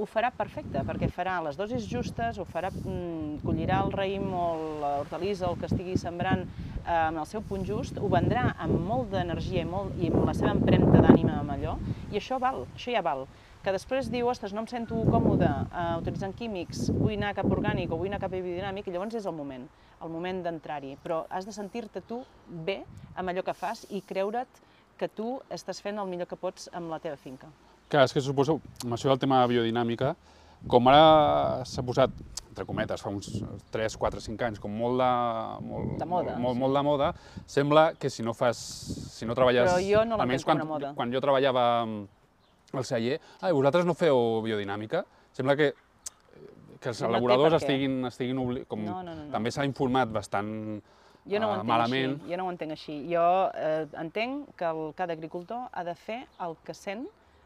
Speaker 2: ho farà perfecte, perquè farà les dosis justes, ho farà, mm, collirà el raïm o l'hortalissa, el que estigui sembrant eh, amb el seu punt just, ho vendrà amb molt d'energia i, molt, i amb la seva empremta d'ànima amb allò, i això val, això ja val. Que després diu, ostres, no em sento còmode eh, utilitzant químics, vull anar cap orgànic o vull anar cap biodinàmic, i llavors és el moment, el moment d'entrar-hi. Però has de sentir-te tu bé amb allò que fas i creure't que tu estàs fent el millor que pots amb la teva finca.
Speaker 1: Clar, és que suposo, amb això del tema biodinàmica, com ara s'ha posat, entre cometes, fa uns 3, 4, 5 anys, com molt de, molt,
Speaker 2: De moda,
Speaker 1: molt, molt,
Speaker 2: sí.
Speaker 1: molt de moda, sembla que si no fas, si no treballes...
Speaker 2: Però jo no com
Speaker 1: quan,
Speaker 2: una moda.
Speaker 1: Quan jo treballava al celler, ah, vosaltres no feu biodinàmica? Sembla que, que els
Speaker 2: No
Speaker 1: elaboradors estiguin, estiguin obli... com
Speaker 2: No, no, no, no.
Speaker 1: també s'ha informat bastant
Speaker 2: Jo no ho
Speaker 1: eh, malament.
Speaker 2: així, jo no ho entenc així. Jo eh, entenc que el, cada agricultor ha de fer el que sent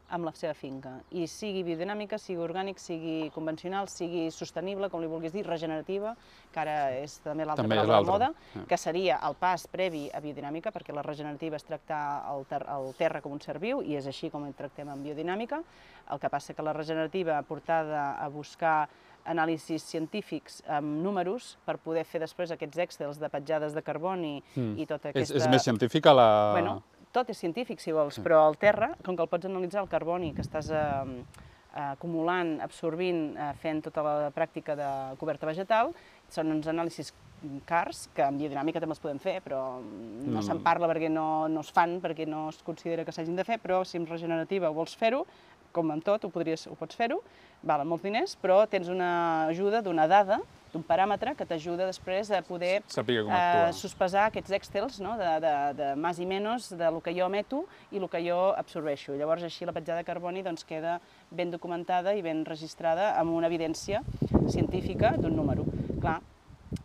Speaker 2: amb la seva finca. I sigui biodinàmica, sigui orgànic, sigui convencional, sigui sostenible, com li vulguis dir, regenerativa, que ara és també l'altra
Speaker 1: és
Speaker 2: paraula de moda,
Speaker 1: sí.
Speaker 2: que seria el pas previ a biodinàmica, perquè la regenerativa és tractar el, ter el terra com un ser viu, i és així com el tractem en biodinàmica. El que passa que la regenerativa portada a buscar anàlisis científics amb números per poder fer després aquests excels de petjades de carboni
Speaker 1: Mm.
Speaker 2: i tota
Speaker 1: És,
Speaker 2: aquesta...
Speaker 1: és més científica la...
Speaker 2: Bueno, tot és científic, si vols, però el terra, com que el pots analitzar, el carboni que estàs eh, acumulant, absorbint, eh, fent tota la pràctica de coberta vegetal, són uns anàlisis cars, que en biodinàmica també els podem fer, però no,
Speaker 1: No.
Speaker 2: se'n parla perquè no, no es fan, perquè no es considera que s'hagin de fer, però si en regenerativa vols fer-ho, com en tot, ho, podries, ho pots fer-ho, valen molts diners, però tens una ajuda d'una dada, d'un paràmetre que t'ajuda després a poder eh, sospesar aquests excels no? de, de, de més i menys de lo que jo emeto i el que jo absorbeixo. Llavors així la petjada de carboni doncs, queda ben documentada i ben registrada amb una evidència científica d'un número. Clar,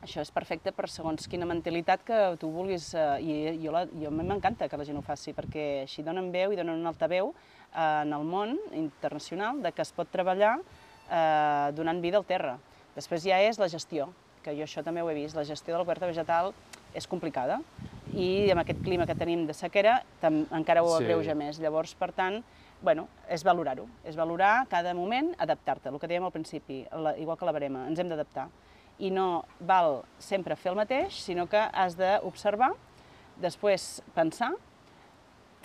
Speaker 2: això és perfecte per segons quina mentalitat que tu vulguis, eh, i jo, la, jo m'encanta que la gent ho faci, perquè així donen veu i donen un altaveu en el món internacional de que es pot treballar eh, donant vida al terra. Després ja és la gestió, que jo això també ho he vist, la gestió de la coberta vegetal és complicada i amb aquest clima que tenim de sequera encara ho
Speaker 1: Sí.
Speaker 2: agreuja més. Llavors, per tant, bueno, és valorar-ho, és valorar cada moment, adaptar-te, el que dèiem al principi, la, igual que la barema, ens hem d'adaptar. I no val sempre fer el mateix, sinó que has d'observar, després pensar,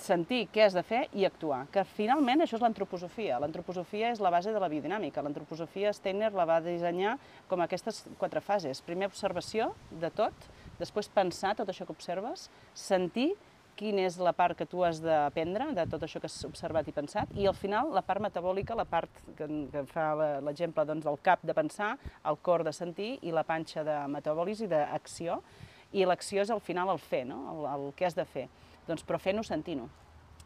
Speaker 2: sentir què has de fer i actuar, que finalment això és l'antroposofia. L'antroposofia és la base de la biodinàmica. L'antroposofia Steiner la va dissenyar com aquestes quatre fases. Primer observació de tot, després pensar tot això que observes, sentir quina és la part que tu has d'aprendre de tot això que has observat i pensat, i al final la part metabòlica, la part que, que fa l'exemple doncs, del cap de pensar, el cor de sentir i la panxa de metabòlisi, d'acció, i l'acció és al final el fer, no? el, el què has de fer. Doncs però fent-ho sentint-ho.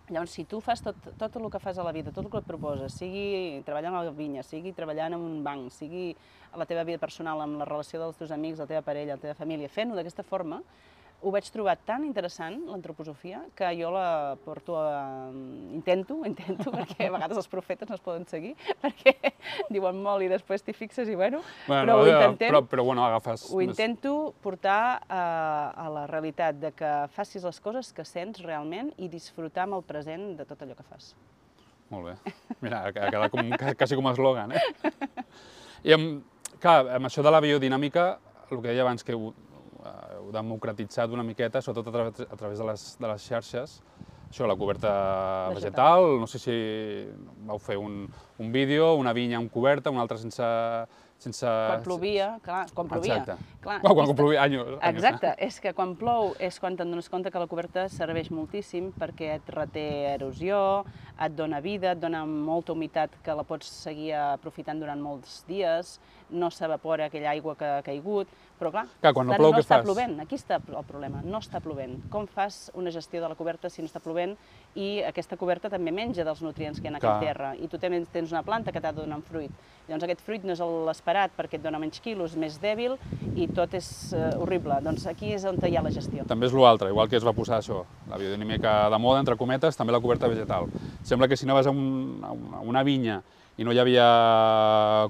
Speaker 2: Llavors, si tu fas tot, tot el que fas a la vida, tot el que et proposes, sigui treballant a la vinya, sigui treballant en un banc, sigui a la teva vida personal, amb la relació dels teus amics, la teva parella, la teva família, fent-ho d'aquesta forma, ho vaig trobar tan interessant, l'antroposofia, que jo la porto a... Intento, (laughs) intento, perquè a vegades els profetes no es poden seguir, (laughs) perquè diuen molt i després t'hi fixes i bueno, però ho
Speaker 1: eh,
Speaker 2: intentem.
Speaker 1: Però, però bueno, agafes...
Speaker 2: Ho intento portar a, a la realitat de que facis les coses que sents realment i disfrutar amb el present de tot allò que fas.
Speaker 1: Molt bé. Mira, ha quedat com, quasi com a eslògan, eh? I amb, clar, amb això de la biodinàmica, el que deia abans, que eh, heu democratitzat una miqueta, sobretot a través, a través de, les, de les xarxes, això, la coberta
Speaker 2: Vegetal.
Speaker 1: vegetal, no sé si vau fer un, un vídeo, una vinya amb coberta, una altra sense... sense
Speaker 2: Quan plovia, clar, quan plovia.
Speaker 1: Exacte.
Speaker 2: Clar,
Speaker 1: Quan, quan plovia, anys. anys,
Speaker 2: Exacte, és que quan plou és quan te'n dones compte que la coberta serveix moltíssim perquè et reté erosió, et dona vida, et dona molta humitat que la pots seguir aprofitant durant molts dies, no s'evapora aquella aigua que ha caigut, però clar,
Speaker 1: Clar, quan no plou,
Speaker 2: no està
Speaker 1: fas?
Speaker 2: plovent, aquí està el problema, no està plovent. Com fas una gestió de la coberta si no està plovent i aquesta coberta també menja dels nutrients que hi ha en
Speaker 1: Clar.
Speaker 2: terra i tu també tens una planta que t'ha de donar un fruit. Llavors aquest fruit no és l'esperat perquè et dona menys quilos, més dèbil i tot és eh, horrible. Doncs aquí és on hi ha la gestió.
Speaker 1: També és l'altre, igual que es va posar això, la biodinàmica de moda, entre cometes, també la coberta vegetal. Sembla que si a, un, a una- a una vinya i no hi havia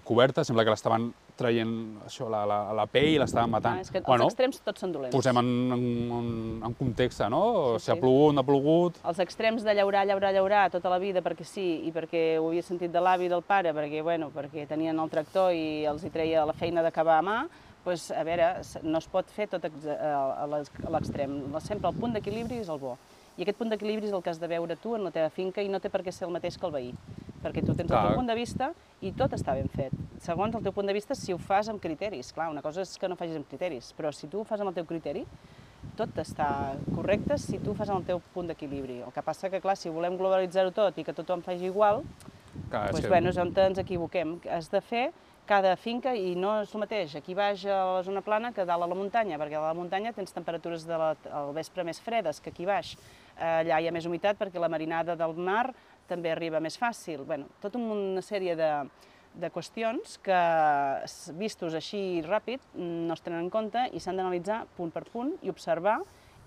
Speaker 1: coberta, sembla que l'estaven traient això, la, la, la pell i l'estaven matant.
Speaker 2: Ah, és que els extrems tots són dolents.
Speaker 1: posem en, en, en, context, no?
Speaker 2: Sí,
Speaker 1: si ha
Speaker 2: sí.
Speaker 1: plogut, no ha plogut...
Speaker 2: Els extrems de llaurar, llaurar, llaurar tota la vida perquè sí i perquè ho havia sentit de l'avi i del pare, perquè, bueno, perquè tenien el tractor i els hi treia la feina d'acabar a mà, doncs, a veure, no es pot fer tot l'ex- a l'extrem. Sempre el punt d'equilibri és el bo. I aquest punt d'equilibri és el que has de veure tu en la teva finca i no té per què ser el mateix que el veí. Perquè tu tens el
Speaker 1: Clar.
Speaker 2: teu punt de vista i tot està ben fet. Segons el teu punt de vista, si ho fas amb criteris. Clar, una cosa és que no facis amb criteris, però si tu ho fas amb el teu criteri, tot està correcte si tu ho fas amb el teu punt d'equilibri. El que passa que, clar, si volem globalitzar-ho tot i que tothom faci igual,
Speaker 1: Clar,
Speaker 2: doncs, bueno, és on ens equivoquem. Has de fer cada finca i no és el mateix aquí baix a la zona plana que dalt a la muntanya, perquè a la muntanya tens temperatures de la, al vespre més fredes que aquí baix. Allà hi ha més humitat perquè la marinada del mar també arriba més fàcil. Bueno, tota una sèrie de, de qüestions que, vistos així ràpid, no es tenen en compte i s'han d'analitzar punt per punt i observar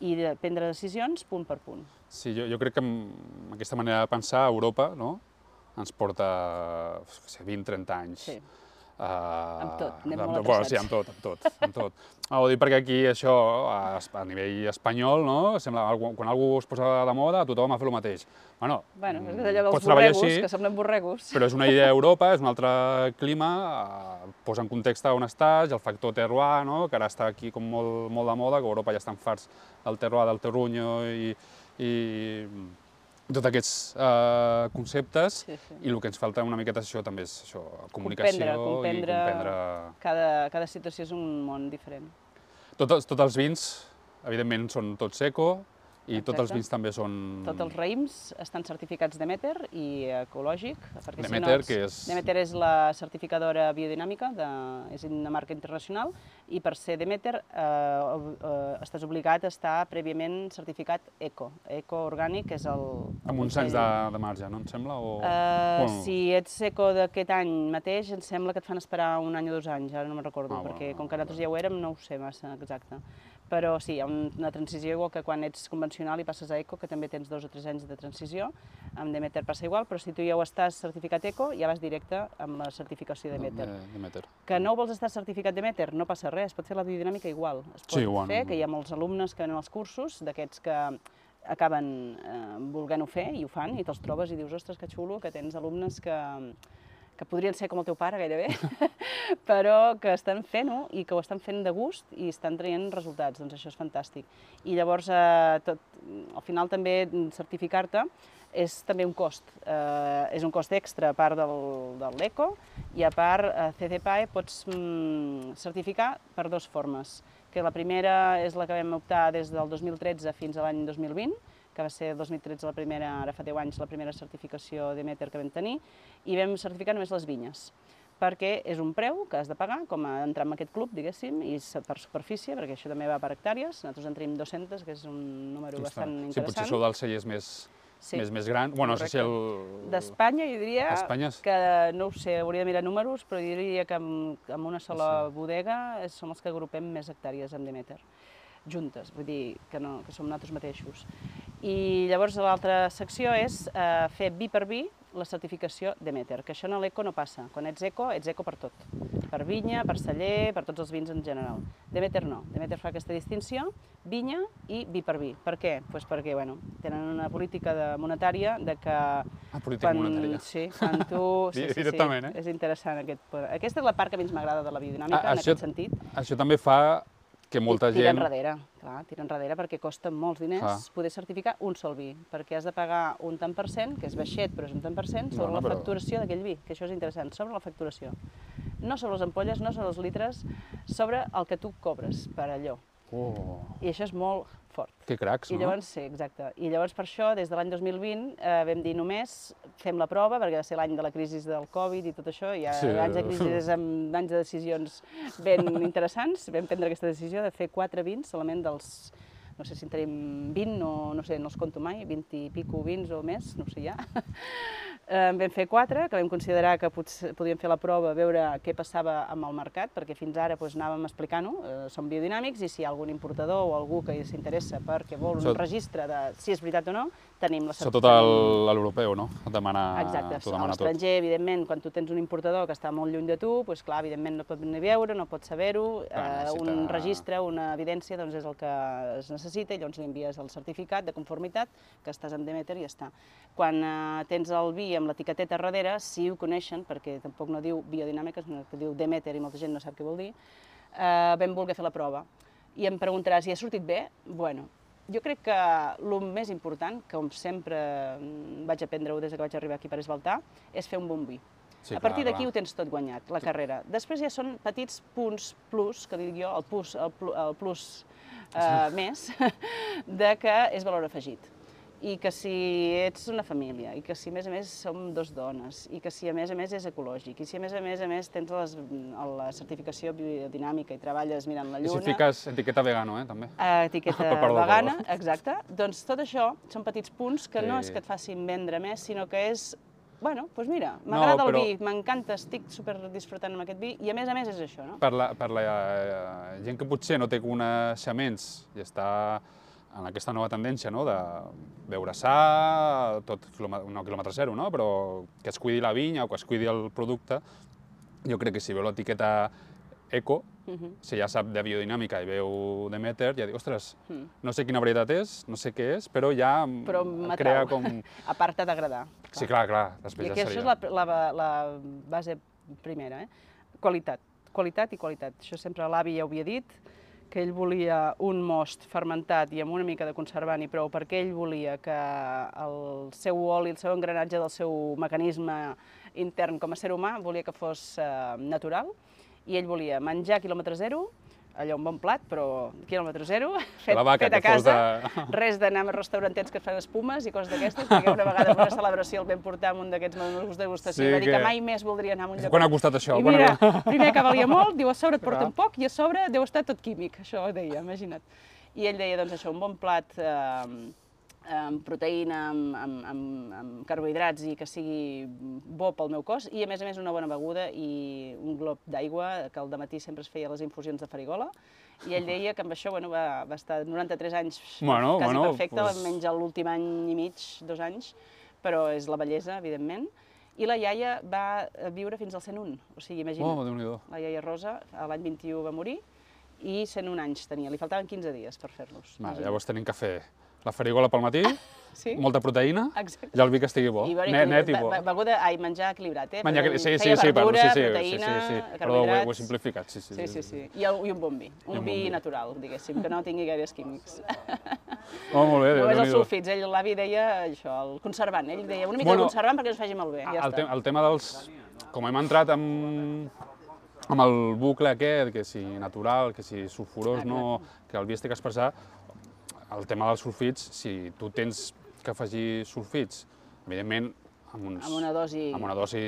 Speaker 2: i de prendre decisions punt per punt.
Speaker 1: Sí, jo, jo crec que amb aquesta manera de pensar Europa, no? ens porta, no sé, 20-30 anys.
Speaker 2: Sí.
Speaker 1: Uh,
Speaker 2: Amb tot, anem molt
Speaker 1: amb, bueno, sí,
Speaker 2: atrasats.
Speaker 1: amb tot, amb tot, amb tot. Ah, vull dir, perquè aquí això, a, a nivell espanyol, no? Sembla, quan algú es posa de moda, tothom ha fet el mateix. Bueno,
Speaker 2: Bueno, és
Speaker 1: mm,
Speaker 2: allò dels borregos,
Speaker 1: així,
Speaker 2: que semblen borregos.
Speaker 1: però és una idea d'Europa, és un altre clima, eh, posa en context on estàs, el factor terroir, no? que ara està aquí com molt, molt de moda, que a Europa ja estan farts del terroir, del terruño i, i tots aquests eh, conceptes,
Speaker 2: Sí, sí.
Speaker 1: i el que ens falta una miqueta és això també és això, comunicació
Speaker 2: Comprendre, comprendre,
Speaker 1: i comprendre...
Speaker 2: Cada, cada situació és un món diferent.
Speaker 1: Tots, els- tots els vins, evidentment, són tots eco, i tots els
Speaker 2: Exacte.
Speaker 1: vins també són...
Speaker 2: Tots els raïms estan certificats Demeter i ecològic, perquè
Speaker 1: Demeter,
Speaker 2: si no,
Speaker 1: que és-
Speaker 2: Demeter és la certificadora biodinàmica, de, és una marca internacional, i per ser Demeter eh, eh, estàs obligat a estar prèviament certificat eco. Eco orgànic és el...
Speaker 1: Amb uns anys de, de marge, no em sembla? O...
Speaker 2: Uh,
Speaker 1: Bueno.
Speaker 2: Si ets eco d'aquest any mateix, em sembla que et fan esperar un any o dos anys, ara no me'n recordo,
Speaker 1: Ah, bueno,
Speaker 2: perquè com que nosaltres ja ho érem, no ho sé massa exacte. Però sí, hi ha un- una transició igual que quan ets convencional i passes a eco, que també tens dos o tres anys de transició. Amb Demeter passa igual, però si tu ja ho estàs certificat eco, ja vas directe amb la certificació Demeter.
Speaker 1: De, Demeter.
Speaker 2: Que no vols estar certificat Demeter, no passa res, es pot fer la biodinàmica igual. Es pot
Speaker 1: Sí, bueno.
Speaker 2: fer, que hi ha molts alumnes que venen als cursos, d'aquests que acaben eh, volent-ho fer i ho fan, i te'ls trobes i dius, ostres, que xulo, que tens alumnes que, que podrien ser com el teu pare gairebé, (laughs) però que estan fent-ho i que ho estan fent de gust i estan traient resultats, doncs això és fantàstic. I llavors, eh, tot, al final també certificar-te és també un cost, eh, és un cost extra a part del, de l'ECO i a part a CCPAE pots mm, certificar per dues formes, que la primera és la que vam optar des del 2013 fins a l'any 2020, que va ser el 2013 la primera, ara fa 10 anys, la primera certificació Demeter que vam tenir, i vam certificar només les vinyes perquè és un preu que has de pagar, com a entrar en aquest club, diguéssim, i per superfície, perquè això també va per hectàrees, nosaltres en tenim 200, que és un número bastant
Speaker 1: Sí,
Speaker 2: interessant.
Speaker 1: potser sou dels cellers més,
Speaker 2: Sí.
Speaker 1: més, més grans. Bueno, no sé si el...
Speaker 2: D'Espanya, jo diria
Speaker 1: D'Espanya és-
Speaker 2: que, no ho sé, hauria de mirar números, però diria que amb, amb una sola
Speaker 1: Sí.
Speaker 2: bodega som els que agrupem més hectàrees amb Demeter, juntes, vull dir que, no, que som nosaltres mateixos. I llavors l'altra secció és eh, fer vi per vi la certificació Demeter, que això en l'eco no passa. Quan ets eco, ets eco per tot. Per vinya, per celler, per tots els vins en general. Demeter no. Demeter fa aquesta distinció, vinya i vi per vi. Per què? Pues perquè bueno, tenen una política de monetària de que
Speaker 1: Ah, política monetària.
Speaker 2: Sí, quan tu... (laughs) Sí, sí,
Speaker 1: Directament,
Speaker 2: sí,
Speaker 1: eh?
Speaker 2: És interessant aquest... Aquesta és la part que a mi ens m'agrada de la biodinàmica,
Speaker 1: Ah,
Speaker 2: en
Speaker 1: això-
Speaker 2: aquest sentit.
Speaker 1: Això també fa que molta
Speaker 2: Tira
Speaker 1: gent...
Speaker 2: enrere, clar, tira enrere perquè costa molts diners
Speaker 1: Clar.
Speaker 2: poder certificar un sol vi, perquè has de pagar un tant per cent, que és baixet, però és un tant per cent, sobre
Speaker 1: Bueno,
Speaker 2: la
Speaker 1: però-
Speaker 2: facturació d'aquell vi, que això és interessant, sobre la facturació. No sobre les ampolles, no sobre els litres, sobre el que tu cobres per allò.
Speaker 1: Oh,
Speaker 2: I això és molt fort.
Speaker 1: que cracs,
Speaker 2: I
Speaker 1: no?
Speaker 2: llavors, sí, exacte. I llavors per això, des de l'any 2020, eh, vam dir només fem la prova, perquè va ser l'any de la crisi del Covid i tot això, i
Speaker 1: Sí.
Speaker 2: sí. anys de crisi amb anys de decisions ben (laughs) interessants, vam prendre aquesta decisió de fer quatre vins solament dels, no sé si en tenim 20 o no sé, no els conto mai, 20 i pico vins o més, no sé ja. Eh, En vam fer quatre, que vam considerar que potser podíem fer la prova, veure què passava amb el mercat, perquè fins ara doncs, anàvem explicant-ho, eh, som biodinàmics, i si hi ha algun importador o algú que s'interessa perquè vol un
Speaker 1: Sot-
Speaker 2: registre de si és veritat o no, tenim la
Speaker 1: Sobretot
Speaker 2: tenim-
Speaker 1: el- l'europeu, no? Demanar,
Speaker 2: Exacte,
Speaker 1: t'ho
Speaker 2: a
Speaker 1: demana tot.
Speaker 2: l'estranger, evidentment, quan tu tens un importador que està molt lluny de tu, doncs clar, evidentment no pot venir a veure, no pot saber-ho, eh, un registre, una evidència, doncs és el que es necessita, i llavors li envies el certificat de conformitat, que estàs en Demeter i ja està. Quan eh, tens el vi amb l'etiqueteta darrere, si ho coneixen, perquè tampoc no diu biodinàmica, sinó que diu Demeter i molta gent no sap què vol dir, eh, vam voler fer la prova. I em preguntaràs, i ha sortit bé? Bueno, jo crec que el més important, que com sempre mm, vaig aprendre-ho des que vaig arribar aquí per Esbaltar, és fer un bon vi.
Speaker 1: Sí,
Speaker 2: a partir d'aquí ho tens tot guanyat, la carrera. Després ja són petits punts plus, que dic jo, el plus, el plus, el plus eh, més, (laughs) de que és valor afegit. I que si ets una família, i que si a més a més som dos dones, i que si a més a més és ecològic, i si a més a més a més tens les, la certificació biodinàmica i treballes mirant la
Speaker 1: I
Speaker 2: lluna...
Speaker 1: si fiques etiqueta vegano, eh, també.
Speaker 2: Eh, etiqueta (laughs)
Speaker 1: Perdó,
Speaker 2: vegana, exacte. Doncs tot això són petits punts que no
Speaker 1: Sí.
Speaker 2: és que et facin vendre més, sinó que és Bueno, doncs mira,
Speaker 1: No,
Speaker 2: m'agrada el
Speaker 1: però-
Speaker 2: vi, m'encanta, estic super disfrutant amb aquest vi i a més a més és això, no?
Speaker 1: Per la, per la eh, gent que potser no té coneixements i està en aquesta nova tendència no? de beure sa, tot no quilòmetre zero, no? però que es cuidi la vinya o que es cuidi el producte, jo crec que si veu l'etiqueta eco, uh -huh. si ja sap de biodinàmica i veu Demeter, ja diu, ostres, uh -huh. no sé quina varietat és, no sé què és, però ja
Speaker 2: però
Speaker 1: crea com... (laughs)
Speaker 2: a part t'ha d'agradar.
Speaker 1: Sí, clar, clar, després
Speaker 2: I
Speaker 1: ja
Speaker 2: seria. I això és la, la, la base primera, eh? Qualitat, qualitat i qualitat. Això sempre l'avi ja ho havia dit, que ell volia un most fermentat i amb una mica de conservant i prou, perquè ell volia que el seu oli, el seu engranatge del seu mecanisme intern com a ser humà, volia que fos eh, natural, i ell volia menjar quilòmetre zero, allò un bon plat, però quilòmetre zero, fet,
Speaker 1: la vaca,
Speaker 2: fet a casa, de... res d'anar a restaurantets que fan espumes i coses d'aquestes, perquè una vegada en una celebració el vam portar amb un d'aquests menús de degustació sí, i va dir que... que mai més voldria anar a un lloc.
Speaker 1: Quan ha costat això?
Speaker 2: I mira, primer que valia molt, diu a sobre et porten poc i a sobre deu estar tot químic, això deia, imagina't. I ell deia, doncs això, un bon plat eh, amb proteïna, amb, amb, amb, amb carbohidrats i que sigui bo pel meu cos, i a més a més una bona beguda i un glob d'aigua, que al matí sempre es feia les infusions de farigola, i ell deia que amb això bueno, va, va estar 93 anys
Speaker 1: bueno,
Speaker 2: quasi
Speaker 1: bueno,
Speaker 2: perfecte,
Speaker 1: pues...
Speaker 2: menys l'últim any i mig, dos anys, però és la bellesa, evidentment. I la iaia va viure fins al 101, o sigui, imagina't.
Speaker 1: Oh,
Speaker 2: la iaia Rosa, l'any 21 va morir, i 101 anys tenia, li faltaven 15 dies per fer-los.
Speaker 1: Llavors tenim que fer la farigola pel matí, (laughs) sí? molta proteïna,
Speaker 2: Exacte.
Speaker 1: i el vi que estigui bo,
Speaker 2: I
Speaker 1: net, net i bo.
Speaker 2: Beguda, ai, menjar equilibrat, eh?
Speaker 1: Menjar, sí, sí, sí, verdura, sí, sí, proteïna, sí, sí, sí. Perdó, ho ho he simplificat, sí, sí.
Speaker 2: Sí, sí, sí. I, el, i un bon vi, un, un vi bon natural, diguéssim, que no tingui gaires químics.
Speaker 1: Oh, molt bé,
Speaker 2: Només els sulfits, ell, l'avi deia això, el conservant, ell deia una mica bueno, de conservant perquè ens faci malbé, ja
Speaker 1: el
Speaker 2: està.
Speaker 1: Te el tema dels... Com hem entrat amb, amb el bucle aquest, que si natural, que si sulfurós, no, que el vi estic expressar, el tema dels sulfits, si tu tens que afegir sulfits, evidentment amb, uns,
Speaker 2: amb una dosi,
Speaker 1: amb una dosi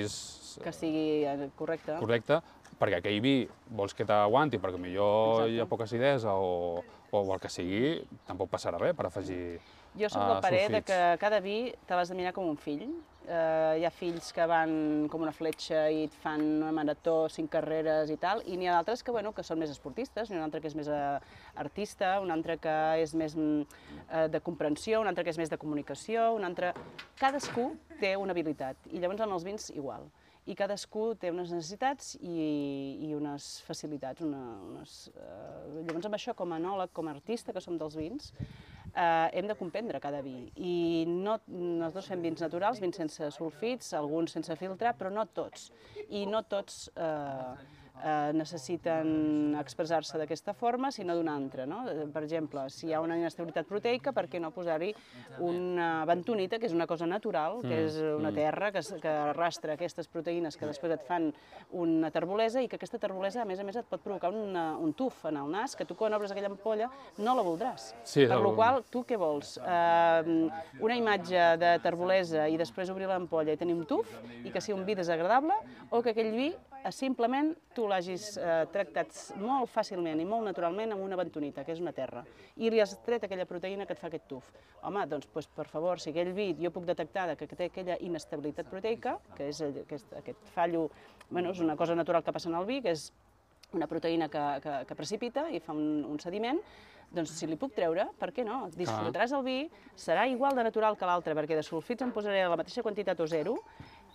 Speaker 2: que sigui eh, correcta.
Speaker 1: correcta, perquè aquell vi vols que t'aguanti, perquè millor
Speaker 2: Exacte.
Speaker 1: hi ha poca acidesa o, o el que sigui, tampoc passarà res per afegir
Speaker 2: Jo soc del
Speaker 1: uh,
Speaker 2: parer de que cada vi te l'has de mirar com un fill. Uh, hi ha fills que van com una fletxa i et fan una marató, cinc carreres i tal, i n'hi ha d'altres que, bueno, que són més esportistes, n'hi ha un altre que és més uh, artista, un altre que és més uh, de comprensió, un altre que és més de comunicació, un altre... Cadascú té una habilitat, i llavors amb els vins igual i cadascú té unes necessitats i, i unes facilitats. Una, unes, eh, llavors, amb això, com a enòleg, com a artista que som dels vins, eh, hem de comprendre cada vi. I no, nosaltres fem vins naturals, vins sense sulfits, alguns sense filtrar, però no tots. I no tots eh, eh, necessiten expressar-se d'aquesta forma, sinó d'una altra. No? Per exemple, si hi ha una inestabilitat proteica, per què no posar-hi una bentonita, que és una cosa natural, que és una terra que, que arrastra aquestes proteïnes que després et fan una terbolesa i que aquesta terbolesa, a més a més, et pot provocar una, un tuf en el nas, que tu quan obres aquella ampolla no la voldràs.
Speaker 1: Sí,
Speaker 2: per la qual tu què vols? Eh, una imatge de terbolesa i després obrir l'ampolla i tenir un tuf i que sigui un vi desagradable o que aquell vi eh, simplement tu l'hagis eh, tractat molt fàcilment i molt naturalment amb una bentonita, que és una terra, i li has tret aquella proteïna que et fa aquest tuf. Home, doncs, doncs per favor, si aquell vi jo puc detectar que té aquella inestabilitat proteica, que és aquest, aquest fallo, bueno, és una cosa natural que passa en el vi, que és una proteïna que, que, que precipita i fa un, un sediment, doncs si li puc treure, per què no? Disfrutaràs el vi, serà igual de natural que l'altre, perquè de sulfits en posaré la mateixa quantitat o zero,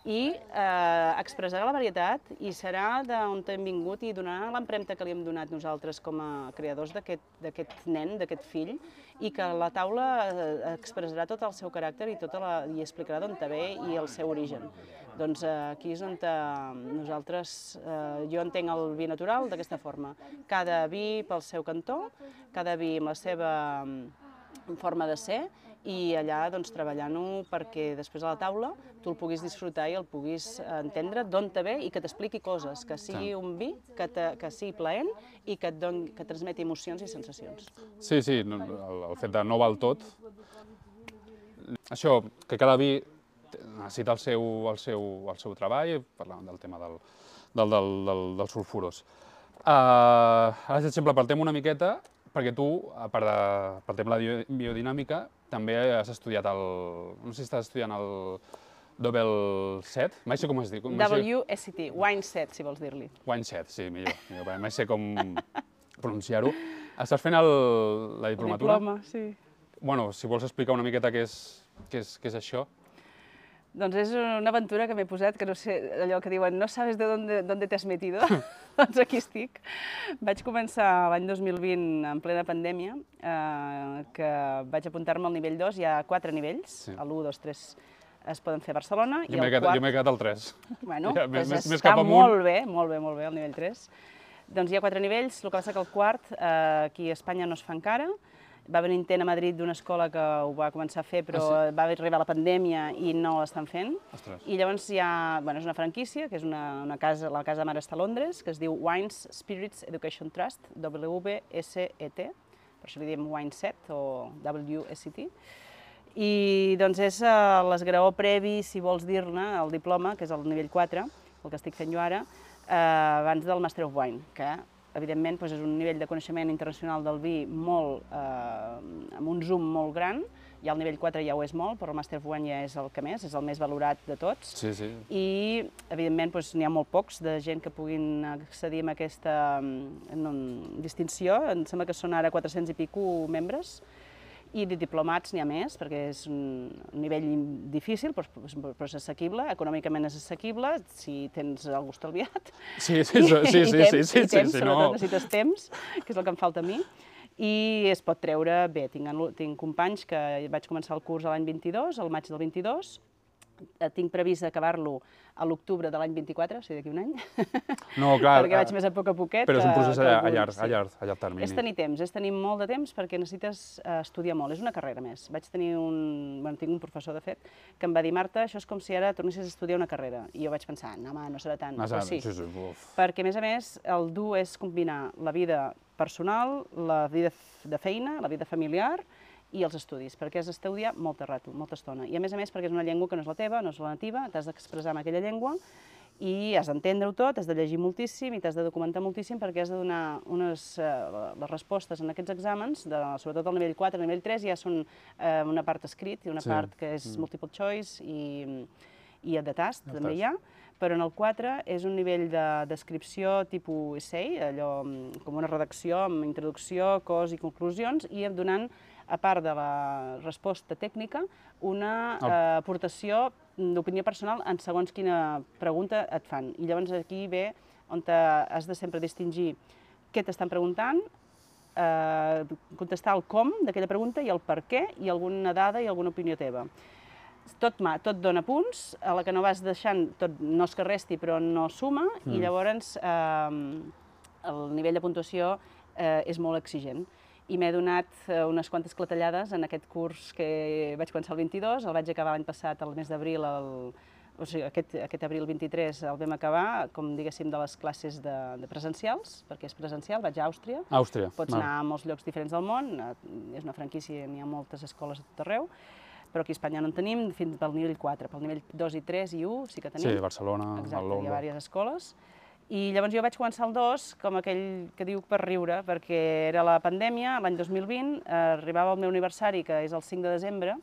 Speaker 2: i eh, expressarà la varietat i serà d'on hem vingut i donarà l'empremta que li hem donat nosaltres com a creadors d'aquest nen, d'aquest fill, i que la taula eh, expressarà tot el seu caràcter i, tota la, i explicarà d'on te ve i el seu origen. Doncs eh, aquí és on eh, nosaltres, eh, jo entenc el vi natural d'aquesta forma. Cada vi pel seu cantó, cada vi amb la seva mm, forma de ser, i allà doncs, treballant-ho perquè després a la taula tu el puguis disfrutar i el puguis entendre d'on te ve i que t'expliqui coses, que sigui un vi que, te, que sigui plaent i que et, don, que et transmeti emocions i sensacions.
Speaker 1: Sí, sí, el, el fet de no val tot. Això, que cada vi necessita el seu, el seu, el seu treball, parlàvem del tema del, del, del, del, dels sulfuros. Uh, ara, per exemple, partem una miqueta, perquè tu, a part de, partem la bio- biodinàmica, també has estudiat el... No sé si estàs estudiant el Double Set, mai sé com es diu.
Speaker 2: WST, wine set, si vols dir-li.
Speaker 1: Wine set, sí, millor. millor mai sé com pronunciar-ho. Estàs fent el, la diplomatura?
Speaker 2: Diploma, sí.
Speaker 1: bueno, si vols explicar una miqueta què és, què és, què és això.
Speaker 2: Doncs és una aventura que m'he posat, que no sé, allò que diuen, no sabes de dónde, dónde te has metido, (laughs) doncs aquí estic. Vaig començar l'any 2020, en plena pandèmia, eh, que vaig apuntar-me al nivell 2, hi ha quatre nivells,
Speaker 1: Sí.
Speaker 2: l'1, 2, 3 es poden fer a Barcelona,
Speaker 1: Jo m'he quedat,
Speaker 2: quart...
Speaker 1: jo quedat al 3.
Speaker 2: Bueno, (laughs)
Speaker 1: Ja, més-
Speaker 2: doncs
Speaker 1: més- més
Speaker 2: està
Speaker 1: cap amunt.
Speaker 2: molt bé, molt bé, molt bé, el nivell 3. Doncs hi ha quatre nivells, el que passa que el quart eh, aquí a Espanya no es fa encara. Va haver un intent a Madrid d'una escola que ho va començar a fer, però
Speaker 1: Ah,
Speaker 2: va arribar la pandèmia i no l'estan fent.
Speaker 1: Ostres.
Speaker 2: I llavors hi ha, bueno, és una franquícia, que és una, una casa, la casa mare està a Londres, que es diu Wines Spirits Education Trust, WSET, per això li diem Wineset o WSET. I doncs és eh, l'esgraó previ, si vols dir-ne, el diploma, que és el nivell 4, el que estic fent jo ara, eh, abans del Master of Wine, que evidentment doncs és un nivell de coneixement internacional del vi molt, eh, amb un zoom molt gran, ja el nivell 4 ja ho és molt, però el Master of Wine ja és el que més, és el més valorat de tots.
Speaker 1: Sí, sí.
Speaker 2: I, evidentment, doncs, n'hi ha molt pocs de gent que puguin accedir a aquesta mm, no, distinció. Em sembla que són ara 400 i pico membres. I de diplomats n'hi ha més, perquè és un nivell difícil, però, és assequible, econòmicament és assequible, si tens algú estalviat.
Speaker 1: Sí, sí, sí, sí, sí,
Speaker 2: temps,
Speaker 1: sí, sí,
Speaker 2: i temps,
Speaker 1: sí, sí,
Speaker 2: sobretot
Speaker 1: no.
Speaker 2: necessites temps, que és el que em falta a mi, i es pot treure bé. Tinc, tinc companys que vaig començar el curs l'any 22, al maig del 22, eh, tinc previst acabar-lo a l'octubre de l'any 24, o sigui, d'aquí un any,
Speaker 1: No, clar,
Speaker 2: perquè vaig
Speaker 1: eh,
Speaker 2: més a poc a poquet.
Speaker 1: però és un
Speaker 2: que-
Speaker 1: procés a, a,
Speaker 2: alguns,
Speaker 1: llarg, a,
Speaker 2: sí.
Speaker 1: llarg, a llarg termini.
Speaker 2: És tenir temps, és tenir molt de temps perquè necessites eh, estudiar molt, és una carrera més. Vaig tenir un, bueno, tinc un professor, de fet, que em va dir, Marta, això és com si ara tornessis a estudiar una carrera. I jo vaig pensar, no, home, no serà tant,
Speaker 1: Ah,
Speaker 2: però
Speaker 1: sí,
Speaker 2: sí.
Speaker 1: sí, uf.
Speaker 2: Perquè, a més a més, el dur és combinar la vida personal, la vida de feina, la vida familiar i els estudis, perquè has d'estudiar molta rato, molta estona. I a més a més perquè és una llengua que no és la teva, no és la nativa, t'has d'expressar en aquella llengua i has d'entendre-ho tot, has de llegir moltíssim i t'has de documentar moltíssim perquè has de donar unes, eh, les respostes en aquests exàmens, de, sobretot al nivell 4, al nivell 3 ja són eh, una part escrit i una
Speaker 1: Sí.
Speaker 2: part que és multiple choice i, i de tast,
Speaker 1: De
Speaker 2: també
Speaker 1: tast.
Speaker 2: hi ha, però en el 4 és un nivell de descripció tipus essay, allò mm, com una redacció amb introducció, cos i conclusions, i donant, a part de la resposta tècnica, una
Speaker 1: El-
Speaker 2: eh, aportació d'opinió personal en segons quina pregunta et fan. I llavors aquí ve on has de sempre distingir què t'estan preguntant, eh, contestar el com d'aquella pregunta i el per què i alguna dada i alguna opinió teva tot, ma, tot dona punts, a la que no vas deixant, tot no és que resti, però no suma, mm. i llavors eh, el nivell de puntuació eh, és molt exigent. I m'he donat eh, unes quantes clatellades en aquest curs que vaig començar el 22, el vaig acabar l'any passat, el mes d'abril, el, o sigui, aquest, aquest abril 23 el vam acabar, com diguéssim, de les classes de, de presencials, perquè és presencial, vaig a Àustria,
Speaker 1: Àustria.
Speaker 2: Pots
Speaker 1: val.
Speaker 2: anar a molts llocs diferents del món, eh, és una franquícia, n'hi ha moltes escoles a tot arreu, però aquí a Espanya no en tenim, fins pel nivell 4, pel nivell 2 i 3 i 1 sí que tenim.
Speaker 1: Sí, Barcelona,
Speaker 2: Exacte, hi ha diverses escoles. I llavors jo vaig començar el 2 com aquell que diu per riure, perquè era la pandèmia, l'any 2020, eh, arribava el meu aniversari, que és el 5 de desembre,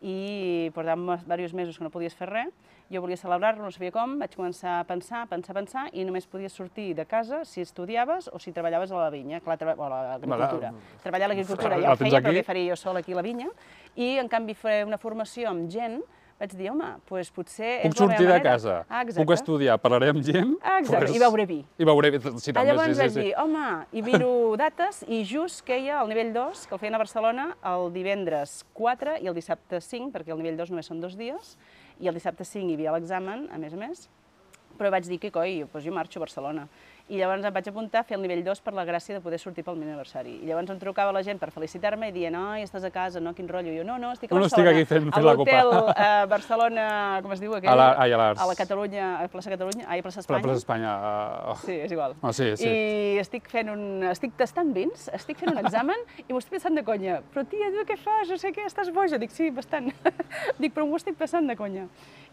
Speaker 2: i portàvem diversos mesos que no podies fer res. Jo volia celebrar-lo, no sabia com, vaig començar a pensar, pensar, pensar, i només podies sortir de casa si estudiaves o si treballaves a la vinya, clar, treba... o a l'agricultura. Treballar a l'agricultura ja
Speaker 1: la
Speaker 2: ho feia, però
Speaker 1: aquí?
Speaker 2: què faria jo sola aquí a la vinya? I, en canvi, fer una formació amb gent, vaig dir, home, doncs potser
Speaker 1: Puc sortir de casa,
Speaker 2: Ah, exacte.
Speaker 1: puc estudiar, parlaré amb gent...
Speaker 2: Ah, exacte,
Speaker 1: pues-
Speaker 2: i beuré vi.
Speaker 1: I beuré vi, sí,
Speaker 2: Ah,
Speaker 1: també,
Speaker 2: llavors
Speaker 1: sí,
Speaker 2: vaig
Speaker 1: sí,
Speaker 2: dir, home, i miro (laughs) dates, i just queia el nivell 2, que el feien a Barcelona, el divendres 4 i el dissabte 5, perquè el nivell 2 només són dos dies, i el dissabte 5 hi havia l'examen, a més a més, però vaig dir que coi, doncs jo marxo a Barcelona. I llavors em vaig apuntar a fer el nivell 2 per la gràcia de poder sortir pel meu aniversari. I llavors em trucava la gent per felicitar-me i dient, ai, estàs a casa, no, quin rotllo. I jo, no, no, estic a
Speaker 1: No, no, estic
Speaker 2: Barcelona.
Speaker 1: aquí fent- fent
Speaker 2: a
Speaker 1: la copa."
Speaker 2: l'hotel eh, Barcelona, com es diu aquell?
Speaker 1: A la- ai, a l'Arts.
Speaker 2: A la Catalunya, a plaça Catalunya, ai, a plaça Espanya.
Speaker 1: la plaça Espanya... Uh, oh.
Speaker 2: Sí, és igual.
Speaker 1: Oh, sí, sí.
Speaker 2: I estic fent un... estic tastant vins, estic fent un examen (laughs) i m'ho estic passant de conya. Però tia, tu què fas? No sé què, estàs boja? Dic, sí, bastant. (laughs) Dic, però m'ho estic passant de conya.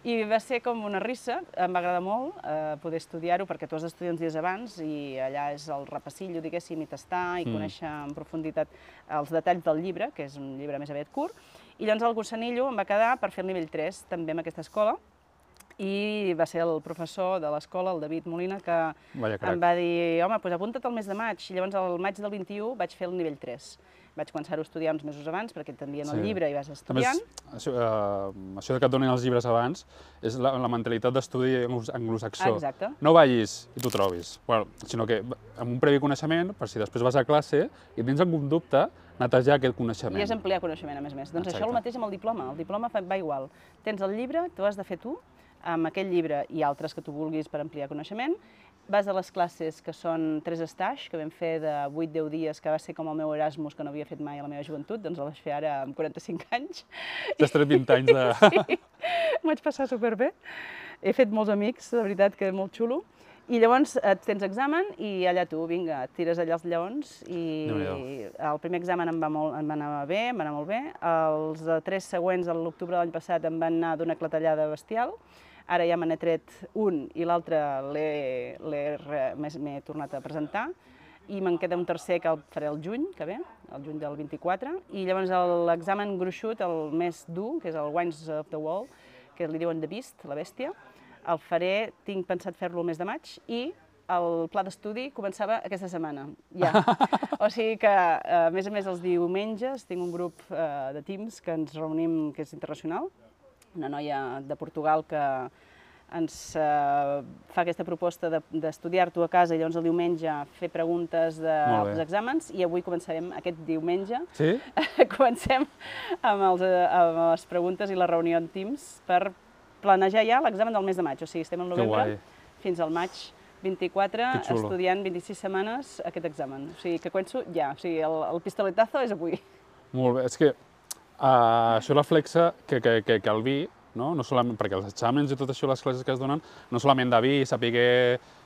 Speaker 2: I va ser com una rissa, em va agradar molt eh, poder estudiar-ho perquè tu has d'estudiar uns dies abans i allà és el repassillo, diguéssim, i tastar i
Speaker 1: Mm.
Speaker 2: conèixer en profunditat els detalls del llibre, que és un llibre més aviat curt. I llavors el gossanillo em va quedar per fer el nivell 3 també amb aquesta escola i va ser el professor de l'escola, el David Molina, que em va dir, home, doncs apunta't al mes de maig. I llavors al maig del 21 vaig fer el nivell 3. Vaig començar-ho a estudiar uns mesos abans perquè t'envien
Speaker 1: Sí.
Speaker 2: el llibre i vas estudiant.
Speaker 1: això, eh, això que et donin els llibres abans és la, la mentalitat d'estudi anglos- anglosaxó.
Speaker 2: Exacte.
Speaker 1: No vagis i t'ho trobis, bueno, sinó que amb un previ coneixement, per si després vas a classe i tens algun dubte, netejar aquest coneixement.
Speaker 2: I és ampliar coneixement, a més a més. Doncs això
Speaker 1: Exacte.
Speaker 2: el mateix amb el diploma. El diploma va igual. Tens el llibre, t'ho has de fer tu, amb aquell llibre i altres que tu vulguis per ampliar coneixement. Vas a les classes que són tres stage, que vam fer de 8-10 dies, que va ser com el meu Erasmus, que no havia fet mai a la meva joventut, doncs el vaig fer ara amb 45 anys.
Speaker 1: T'has tret 20 anys de... (laughs)
Speaker 2: Sí, m'ho vaig passar superbé. He fet molts amics, de veritat, que molt xulo. I llavors et tens examen i allà tu, vinga, et tires allà els lleons i
Speaker 1: Déu-n'hi-do.
Speaker 2: el primer examen em va, molt, em va anar bé, em va anar molt bé. Els de tres següents, a l'octubre de l'any passat, em van anar d'una clatellada bestial. Ara ja me n'he tret un i l'altre m'he tornat a presentar i me'n queda un tercer que el faré el juny, que ve, el juny del 24, i llavors l'examen gruixut, el més dur, que és el Wines of the Wall, que li diuen The Beast, la bèstia, el faré, tinc pensat fer-lo el mes de maig, i el pla d'estudi començava aquesta setmana, ja. (laughs) o sigui que, eh, a més a més, els diumenges tinc un grup eh, de Teams que ens reunim, que és internacional, una noia de Portugal que ens eh, fa aquesta proposta de- d'estudiar-t'ho a casa i llavors el diumenge fer preguntes dels exàmens i avui començarem aquest diumenge
Speaker 1: Sí? (laughs)
Speaker 2: comencem amb, els, amb les preguntes i la reunió en Teams per planejar ja l'examen del mes de maig. O sigui, estem en novembre fins al maig 24
Speaker 1: Que xulo.
Speaker 2: estudiant 26 setmanes aquest examen. O sigui, que començo ja. O sigui, el, el pistoletazo és avui.
Speaker 1: Molt bé, és que uh, això reflexa que, que, que, que el vi, no? No solament, perquè els exàmens i tot això, les classes que es donen, no solament de vi, saber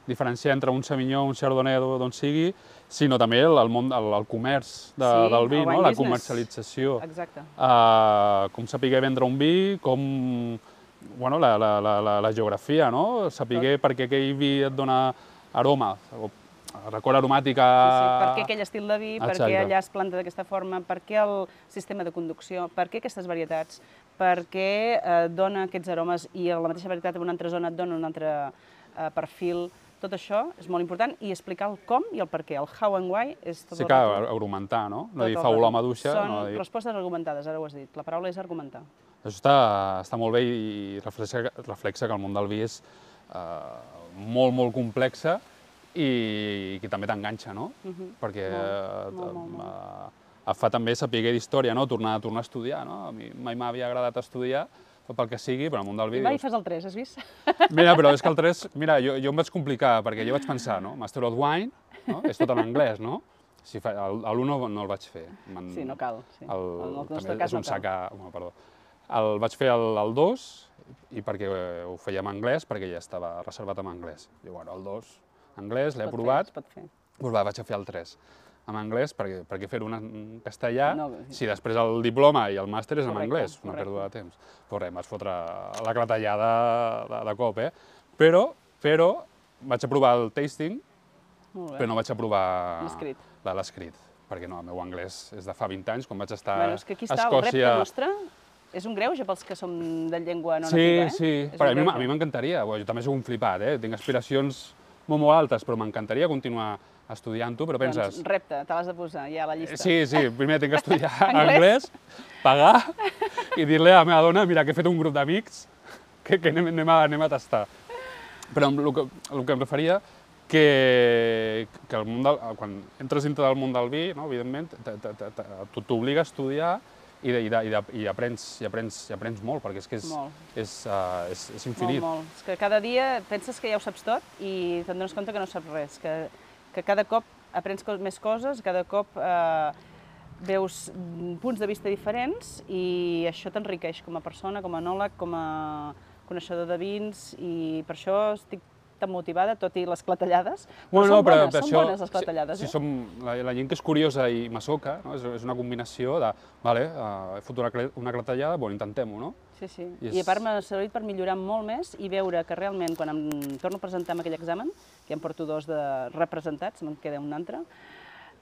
Speaker 1: diferenciar entre un Sauvignon, un Chardonnay, d'on sigui, sinó també el, el món, el, el comerç de,
Speaker 2: Sí,
Speaker 1: del vi, no? la
Speaker 2: business.
Speaker 1: comercialització.
Speaker 2: Exacte.
Speaker 1: Uh, com saber vendre un vi, com bueno, la, la, la, la, la geografia, no? Saber per què aquell vi et dona aroma, o record aromàtica...
Speaker 2: Sí, sí. Per què aquell estil de vi, per què allà es planta d'aquesta forma, per què el sistema de conducció, per què aquestes varietats, per què eh, dona aquests aromes i la mateixa varietat en una altra zona et dona un altre eh, perfil. Tot això és molt important i explicar el com i el per què. El how and why és tot
Speaker 1: Sí
Speaker 2: el
Speaker 1: que
Speaker 2: rato.
Speaker 1: argumentar, no? No
Speaker 2: Tot
Speaker 1: dir fa olor a maduixa,
Speaker 2: Són
Speaker 1: no dir...
Speaker 2: respostes argumentades, ara ho has dit. La paraula és argumentar.
Speaker 1: Això està, està molt bé i reflexa, reflexa que el món del vi és eh, molt, molt complexa i que també t'enganxa, no?
Speaker 2: Mhm.
Speaker 1: Perquè
Speaker 2: Molt, molt, molt, molt.
Speaker 1: eh, et fa també saber d'història, no? Tornar, tornar a estudiar, no? A mi mai m'havia agradat estudiar, pel que sigui, però món del.
Speaker 2: Va, i fas el 3, has vist?
Speaker 1: Mira, però és que el 3, mira, jo, jo em vaig complicar, perquè jo vaig pensar, no? Master of Wine, no? és tot en anglès, no? Si fa, el, el 1 no, no el vaig fer.
Speaker 2: Sí, no cal. Sí.
Speaker 1: el,
Speaker 2: el nostre
Speaker 1: també
Speaker 2: cas
Speaker 1: és un
Speaker 2: no
Speaker 1: sac a... Bueno, perdó. El vaig fer el, el 2 i perquè ho feia en anglès, perquè ja estava reservat en anglès. I bueno, el 2 anglès, l'he
Speaker 2: pot fer,
Speaker 1: doncs va, vaig a fer el 3 en anglès, perquè, perquè fer-ho en castellà,
Speaker 2: No,
Speaker 1: si després el diploma i el màster és en
Speaker 2: Correcte,
Speaker 1: anglès, una
Speaker 2: correcte.
Speaker 1: pèrdua de temps. Però res, vaig fotre la clatellada de, de cop, eh? Però, però vaig aprovar el tasting, però no vaig aprovar
Speaker 2: L'escrit.
Speaker 1: la- l'escrit, perquè no, el meu anglès és de fa 20 anys, quan vaig estar
Speaker 2: Bueno, és que aquí
Speaker 1: a
Speaker 2: està el repte
Speaker 1: Escòcia...
Speaker 2: nostre. És un greuge pels que som de llengua no
Speaker 1: Sí,
Speaker 2: nativa, eh?
Speaker 1: sí, però a mi, a m'encantaria, jo també soc un flipat, eh? tinc aspiracions molt, molt altes, però m'encantaria continuar estudiant-ho, però penses...
Speaker 2: Doncs repte, te l'has de posar ja a la llista.
Speaker 1: Sí, sí, primer tinc que estudiar (laughs)
Speaker 2: Anglès.
Speaker 1: anglès, pagar i dir-li a la meva dona, mira, que he fet un grup d'amics que, que anem, anem, a, anem a tastar. Però el que, el que em referia, que, que el món del, quan entres dintre del món del vi, no, evidentment, t'obliga a estudiar i, de, i, de, i, de, i, aprens, i, aprens, i aprens molt, perquè és que és,
Speaker 2: Molt.
Speaker 1: és, uh, és, és infinit.
Speaker 2: Molt, molt. És que cada dia penses que ja ho saps tot i te'n dones compte que no saps res, que, que cada cop aprens co més coses, cada cop eh, veus punts de vista diferents i això t'enriqueix com a persona, com a enòleg, com a coneixedor de vins i per això estic tan motivada, tot i les clatellades. Però són bones, són bones les clatellades,
Speaker 1: si,
Speaker 2: eh?
Speaker 1: si som la, la gent que és curiosa i masoca, no? és, és una combinació de, vale, uh, he fotut una, una clatellada, bueno, intentem-ho, no?
Speaker 2: Sí, sí.
Speaker 1: I
Speaker 2: I,
Speaker 1: és-
Speaker 2: a part m'ha servit per millorar molt més i veure que realment, quan em torno a presentar en aquell examen, que em porto dos de representats, me'n queda un altre,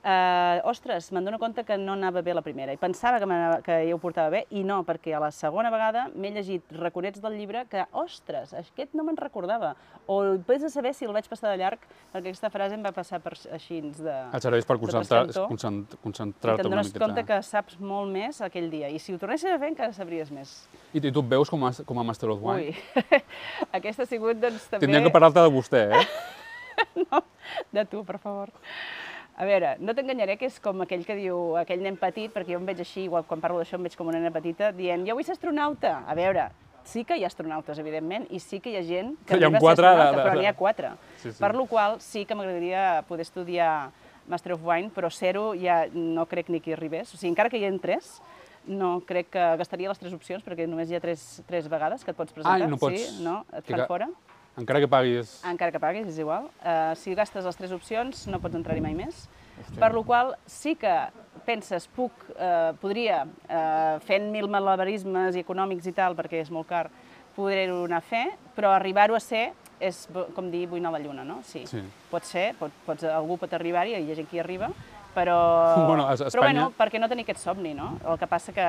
Speaker 2: Uh, ostres, me'n dono compte que no anava bé la primera i pensava que, que ja ho portava bé i no, perquè a la segona vegada m'he llegit raconets del llibre que, ostres, aquest no me'n recordava. O vés a saber si el vaig passar de llarg, perquè aquesta frase em va passar per així de...
Speaker 1: Et serveix per
Speaker 2: de
Speaker 1: concentrar-
Speaker 2: trascantó.
Speaker 1: concent-
Speaker 2: I
Speaker 1: concentrar-te
Speaker 2: te'n
Speaker 1: una
Speaker 2: dones compte
Speaker 1: miqueta.
Speaker 2: que saps molt més aquell dia. I si ho tornessis a fer, encara sabries més.
Speaker 1: I, I tu et veus com a, com a Master of Wine?
Speaker 2: Ui, (laughs) aquesta ha sigut, doncs, també...
Speaker 1: Tindríem que parlar-te de vostè, eh? (laughs)
Speaker 2: De tu, per favor. A veure, no t'enganyaré que és com aquell que diu, aquell nen petit, perquè jo em veig així, igual quan parlo d'això em veig com una nena petita, dient, jo vull ser astronauta. A veure, sí que hi ha astronautes, evidentment, i sí que hi ha gent que
Speaker 1: ha
Speaker 2: arriba a ser
Speaker 1: de-
Speaker 2: astronauta,
Speaker 1: de-
Speaker 2: però n'hi ha quatre.
Speaker 1: Sí, sí.
Speaker 2: Per lo qual sí que m'agradaria poder estudiar Master of Wine, però ser-ho ja no crec ni que hi arribés. O sigui, encara que hi entrés, no crec que gastaria les tres opcions, perquè només hi ha tres, tres vegades que et pots presentar.
Speaker 1: Ah, no pots-
Speaker 2: Sí, no, et
Speaker 1: que
Speaker 2: fan
Speaker 1: ca-
Speaker 2: fora.
Speaker 1: Encara que paguis...
Speaker 2: Encara que paguis, és igual. Uh, si gastes les tres opcions, no pots entrar-hi mai més. Per lo qual, sí que penses, puc, uh, podria, uh, fent mil malabarismes i econòmics i tal, perquè és molt car, poder-ho anar a fer, però arribar-ho a ser és com dir vull anar a la lluna, no? Sí,
Speaker 1: Sí.
Speaker 2: pot ser, pot, pots, algú pot arribar-hi, hi ha gent que hi arriba, però, (laughs)
Speaker 1: Bueno, a- a
Speaker 2: però
Speaker 1: Espanya-
Speaker 2: bueno, per què no tenir aquest somni, no? El que passa que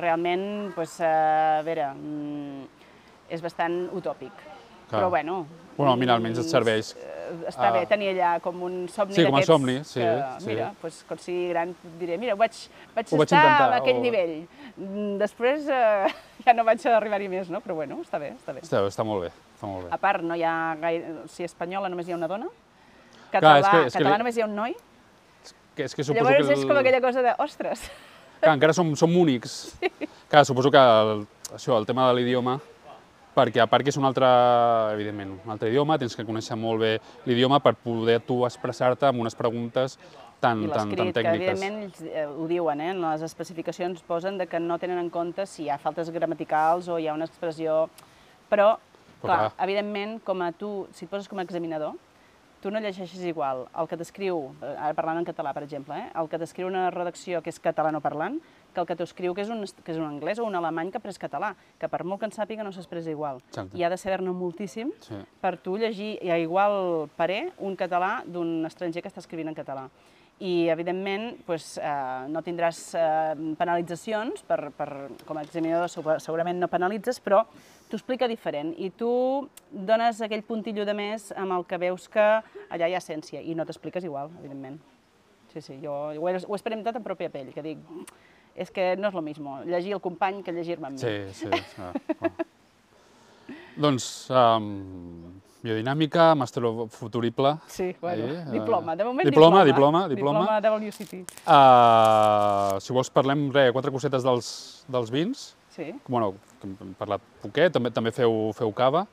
Speaker 2: realment, doncs, a veure, mm, és bastant utòpic.
Speaker 1: Clar.
Speaker 2: Però bueno...
Speaker 1: Bueno, mira, almenys et serveix.
Speaker 2: eh, Està
Speaker 1: Ah.
Speaker 2: bé tenir allà com un somni
Speaker 1: Sí, com a
Speaker 2: d'aquests
Speaker 1: somni, sí,
Speaker 2: que,
Speaker 1: sí.
Speaker 2: Mira, doncs, quan sigui gran diré, mira, vaig, vaig
Speaker 1: Ho vaig
Speaker 2: estar
Speaker 1: intentar,
Speaker 2: a aquell
Speaker 1: o-
Speaker 2: nivell. Mm, Després eh, (laughs) ja no vaig arribar-hi més, no? Però bueno, està bé, està bé.
Speaker 1: Està, està molt bé, està molt bé.
Speaker 2: A part, no hi ha gaire... O sigui, espanyola només hi ha una dona. Català,
Speaker 1: és que- és que
Speaker 2: català
Speaker 1: li-
Speaker 2: només hi ha un noi.
Speaker 1: Que, és que suposo
Speaker 2: Llavors
Speaker 1: que
Speaker 2: és com aquella cosa de, ostres,
Speaker 1: Clar, encara som, som únics. (laughs) Clar, suposo que el, això, el tema de l'idioma, perquè a part que és un altre, evidentment, un altre idioma, tens que conèixer molt bé l'idioma per poder tu expressar-te amb unes preguntes tan, tan, tan
Speaker 2: l'escrit, que
Speaker 1: tècniques.
Speaker 2: evidentment ells, eh, ho diuen, eh? en les especificacions posen de que no tenen en compte si hi ha faltes gramaticals o hi ha una expressió... Però,
Speaker 1: Però
Speaker 2: clar,
Speaker 1: clar.
Speaker 2: evidentment, com a tu, si et poses com a examinador, tu no llegeixes igual el que t'escriu, eh, ara parlant en català, per exemple, eh? el que t'escriu una redacció que és catalanoparlant, que el que t'ho escriu que és, un, que és un anglès o un alemany que pres català, que per molt que en sàpiga no s'expressa igual.
Speaker 1: Exacte.
Speaker 2: I ha de saber-ne moltíssim
Speaker 1: Sí.
Speaker 2: per tu llegir a igual parer un català d'un estranger que està escrivint en català. I, evidentment, doncs, eh, no tindràs eh, penalitzacions, per, per, com a examinador segur- segurament no penalitzes, però t'ho explica diferent i tu dones aquell puntillo de més amb el que veus que allà hi ha essència i no t'expliques igual, evidentment. Sí, sí, jo ho he, ho he experimentat en pròpia pell, que dic, és que no és lo mismo llegir el company que llegir-me a mi.
Speaker 1: Sí, sí. Ah, ah. doncs, um, biodinàmica, màster futurible.
Speaker 2: Sí, bueno,
Speaker 1: Ahí, eh,
Speaker 2: diploma, de moment
Speaker 1: diploma,
Speaker 2: diploma.
Speaker 1: diploma, diploma.
Speaker 2: Diploma WCT.
Speaker 1: Uh, si vols parlem, re, quatre cosetes dels, dels vins.
Speaker 2: Sí,
Speaker 1: Bueno, hem parlat poquet, també, també feu, feu cava.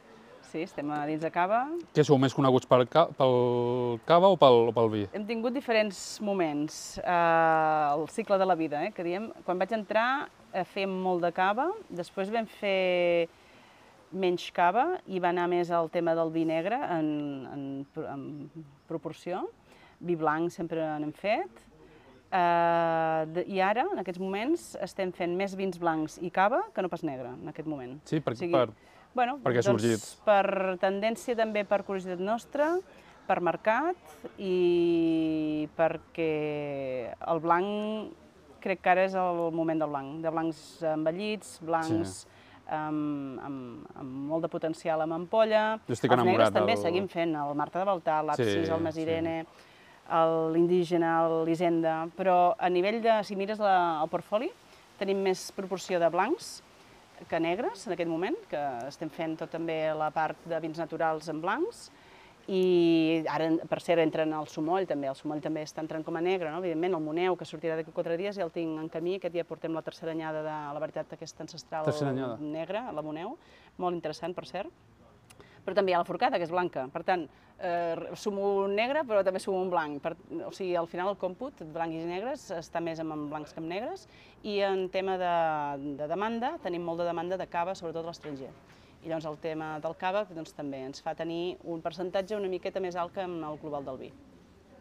Speaker 2: Sí, estem a dins de cava.
Speaker 1: Què sou més coneguts pel, ca, pel cava o pel, o pel vi?
Speaker 2: Hem tingut diferents moments eh, al cicle de la vida, eh, que diem. Quan vaig entrar eh, fèiem molt de cava, després vam fer menys cava i va anar més al tema del vi negre en, en, en proporció. Vi blanc sempre n'hem fet. Eh, de, I ara, en aquests moments, estem fent més vins blancs i cava que no pas negre, en aquest moment.
Speaker 1: Sí, per,
Speaker 2: O sigui,
Speaker 1: per,
Speaker 2: Bueno,
Speaker 1: Per què ha
Speaker 2: doncs,
Speaker 1: sorgit?
Speaker 2: per tendència també per curiositat nostra, per mercat i perquè el blanc crec que ara és el moment del blanc, de blancs envellits, blancs amb, amb, amb molt de potencial amb ampolla.
Speaker 1: Jo estic
Speaker 2: Els negres també
Speaker 1: del-
Speaker 2: seguim fent, el Marta de Baltar, l'Absis,
Speaker 1: Sí,
Speaker 2: el Masirene, l'Indígena, l'Hisenda, però a nivell de, si mires la, el portfoli, tenim més proporció de blancs que negres en aquest moment, que estem fent tot també la part de vins naturals en blancs, i ara, per cert, entren al Sumoll també, el Sumoll també està entrant com a negre, no? evidentment, el Moneu, que sortirà d'aquí quatre dies, ja el tinc en camí, aquest dia portem la tercera anyada de la veritat aquesta ancestral negra, la Moneu, molt interessant, per cert, però també hi ha la forcada, que és blanca. Per tant, eh, sumo un negre, però també sumo un blanc. Per, o sigui, al final el còmput, blancs i negres, està més amb, blancs que amb negres. I en tema de, de demanda, tenim molt de demanda de cava, sobretot a l'estranger. I llavors el tema del cava doncs, també ens fa tenir un percentatge una miqueta més alt que en el global del vi.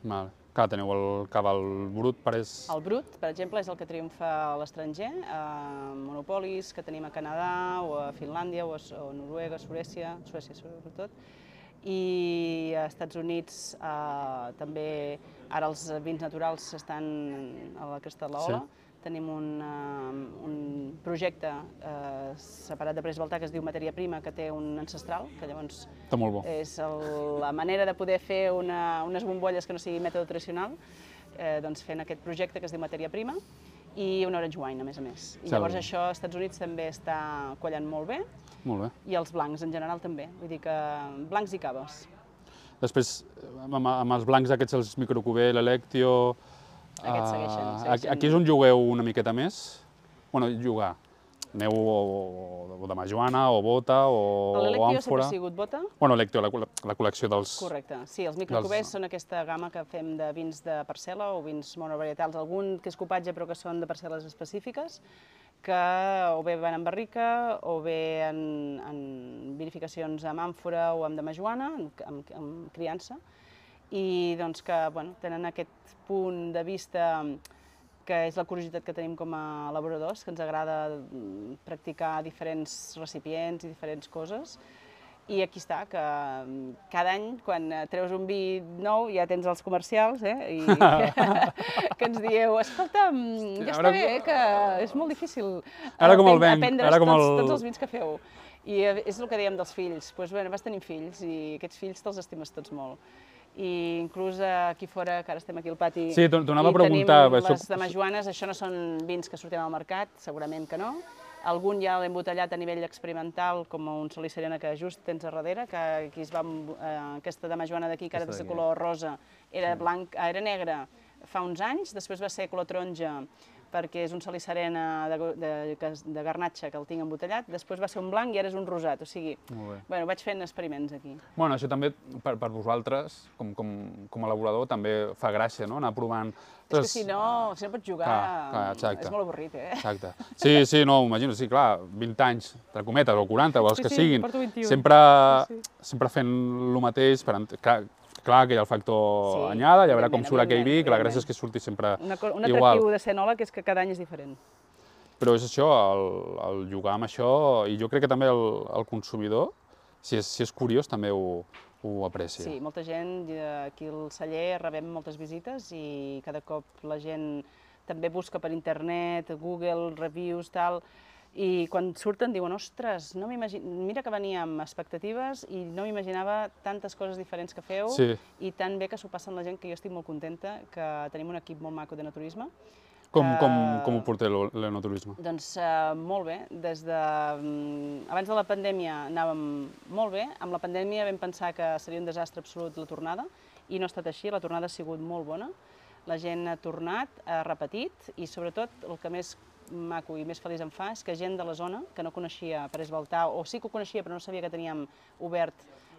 Speaker 1: Mal. Clar, teniu el cava, el brut, pareix...
Speaker 2: El brut, per exemple, és el que triomfa a l'estranger, a monopolis que tenim a Canadà o a Finlàndia o a, o a Noruega, Suècia, Suècia sobretot, i a Estats Units eh, també Ara els vins naturals estan a la Cresta de l'Ola.
Speaker 1: Sí.
Speaker 2: Tenim un, uh, un projecte uh, separat de Pres Baltà que es diu Matèria Prima, que té un ancestral, que llavors
Speaker 1: Està molt bo.
Speaker 2: és el, la manera de poder fer una, unes bombolles que no sigui mètode tradicional, eh, doncs fent aquest projecte que es diu Matèria Prima i un orange wine, a més a més. I llavors això als Estats Units també està quallant molt bé
Speaker 1: Molt bé.
Speaker 2: i els blancs en general també, vull dir que blancs i caves.
Speaker 1: Després, amb, amb els blancs aquests, els microcubé, l'Electio...
Speaker 2: Aquests segueixen, segueixen.
Speaker 1: aquí- és on jugueu una miqueta més? bueno, jugar. Aneu o, o de Majoana, o Bota, o, o
Speaker 2: L'Electio sempre
Speaker 1: Àmfora...
Speaker 2: ha sigut bota,
Speaker 1: Bueno, Electio, la, la col·lecció dels...
Speaker 2: correcte. Sí, els microcubers
Speaker 1: Dels-
Speaker 2: són aquesta gamma que fem de vins de parcel·la o vins monovarietals, algun que és copatge però que són de parcel·les específiques, que o bé van en barrica o bé en, en vinificacions amb àmfora o amb de majoana, amb, amb, amb criança, i doncs que bueno, tenen aquest punt de vista que és la curiositat que tenim com a elaboradors, que ens agrada mm, practicar diferents recipients i diferents coses. I aquí està, que mm, cada any, quan eh, treus un vi nou, ja tens els comercials, eh? I (laughs) (laughs) que ens dieu, escolta, ja està
Speaker 1: ara-
Speaker 2: bé, eh, que és molt difícil
Speaker 1: Ara com el venc, ara com
Speaker 2: tots,
Speaker 1: el-
Speaker 2: tots els vins que feu. I eh, és el que dèiem dels fills. Doncs, bueno, vas tenir fills i aquests fills te'ls estimes tots molt. I inclús aquí fora, que ara estem aquí al pati,
Speaker 1: Sí, anava a preguntar,
Speaker 2: tenim
Speaker 1: això-
Speaker 2: les de Majoanes, això no són vins que sortien al mercat, segurament que no. Algun ja l'hem botellat a nivell experimental, com un Sol i Serena que just tens a darrere, que aquí es va, amb- eh, aquesta de Majoana d'aquí, que ara és de color rosa, era, blanc, era negra fa uns anys, després va ser color taronja perquè és un Serena de, de, de, de garnatxa que el tinc embotellat, després va ser un blanc i ara és un rosat, o sigui, bueno, vaig fent experiments aquí.
Speaker 1: Bueno, això també per, per vosaltres, com, com, com a elaborador, també fa gràcia, no?, anar provant...
Speaker 2: És que si no, si no pots jugar,
Speaker 1: Clar, clar, exacte.
Speaker 2: és molt avorrit, eh?
Speaker 1: Exacte. Sí, sí, no, m'imagino, sí, clar, 20 anys, entre cometes, o 40, o els
Speaker 2: Sí,
Speaker 1: que
Speaker 2: sí,
Speaker 1: siguin,
Speaker 2: porto 21.
Speaker 1: sempre,
Speaker 2: Sí,
Speaker 1: sempre fent el mateix, per, clar, clar que hi ha el factor
Speaker 2: Sí,
Speaker 1: anyada, ja veurà com surt aquell vi, que la gràcia és que surti sempre
Speaker 2: Una, un
Speaker 1: igual.
Speaker 2: atractiu de ser enòleg és que cada any és diferent.
Speaker 1: Però és això, el, el jugar amb això, i jo crec que també el, el consumidor, si és, si és curiós, també ho, ho aprecia.
Speaker 2: Sí, molta gent, aquí al celler rebem moltes visites i cada cop la gent també busca per internet, Google, reviews, tal, i quan surten diuen, ostres, no mira que venia amb expectatives i no m'imaginava tantes coses diferents que feu
Speaker 1: Sí.
Speaker 2: i tan bé que s'ho passen la gent que jo estic molt contenta, que tenim un equip molt maco de naturisme.
Speaker 1: Com, com,
Speaker 2: Eh,
Speaker 1: com ho porteu l'enoturisme?
Speaker 2: Doncs uh, molt bé, des de... mm, abans de la pandèmia anàvem molt bé, amb la pandèmia vam pensar que seria un desastre absolut la tornada i no ha estat així, la tornada ha sigut molt bona, la gent ha tornat, ha repetit i sobretot el que més maco i més feliç em fa és que gent de la zona que no coneixia Pres Baltà o sí que ho coneixia però no sabia que teníem obert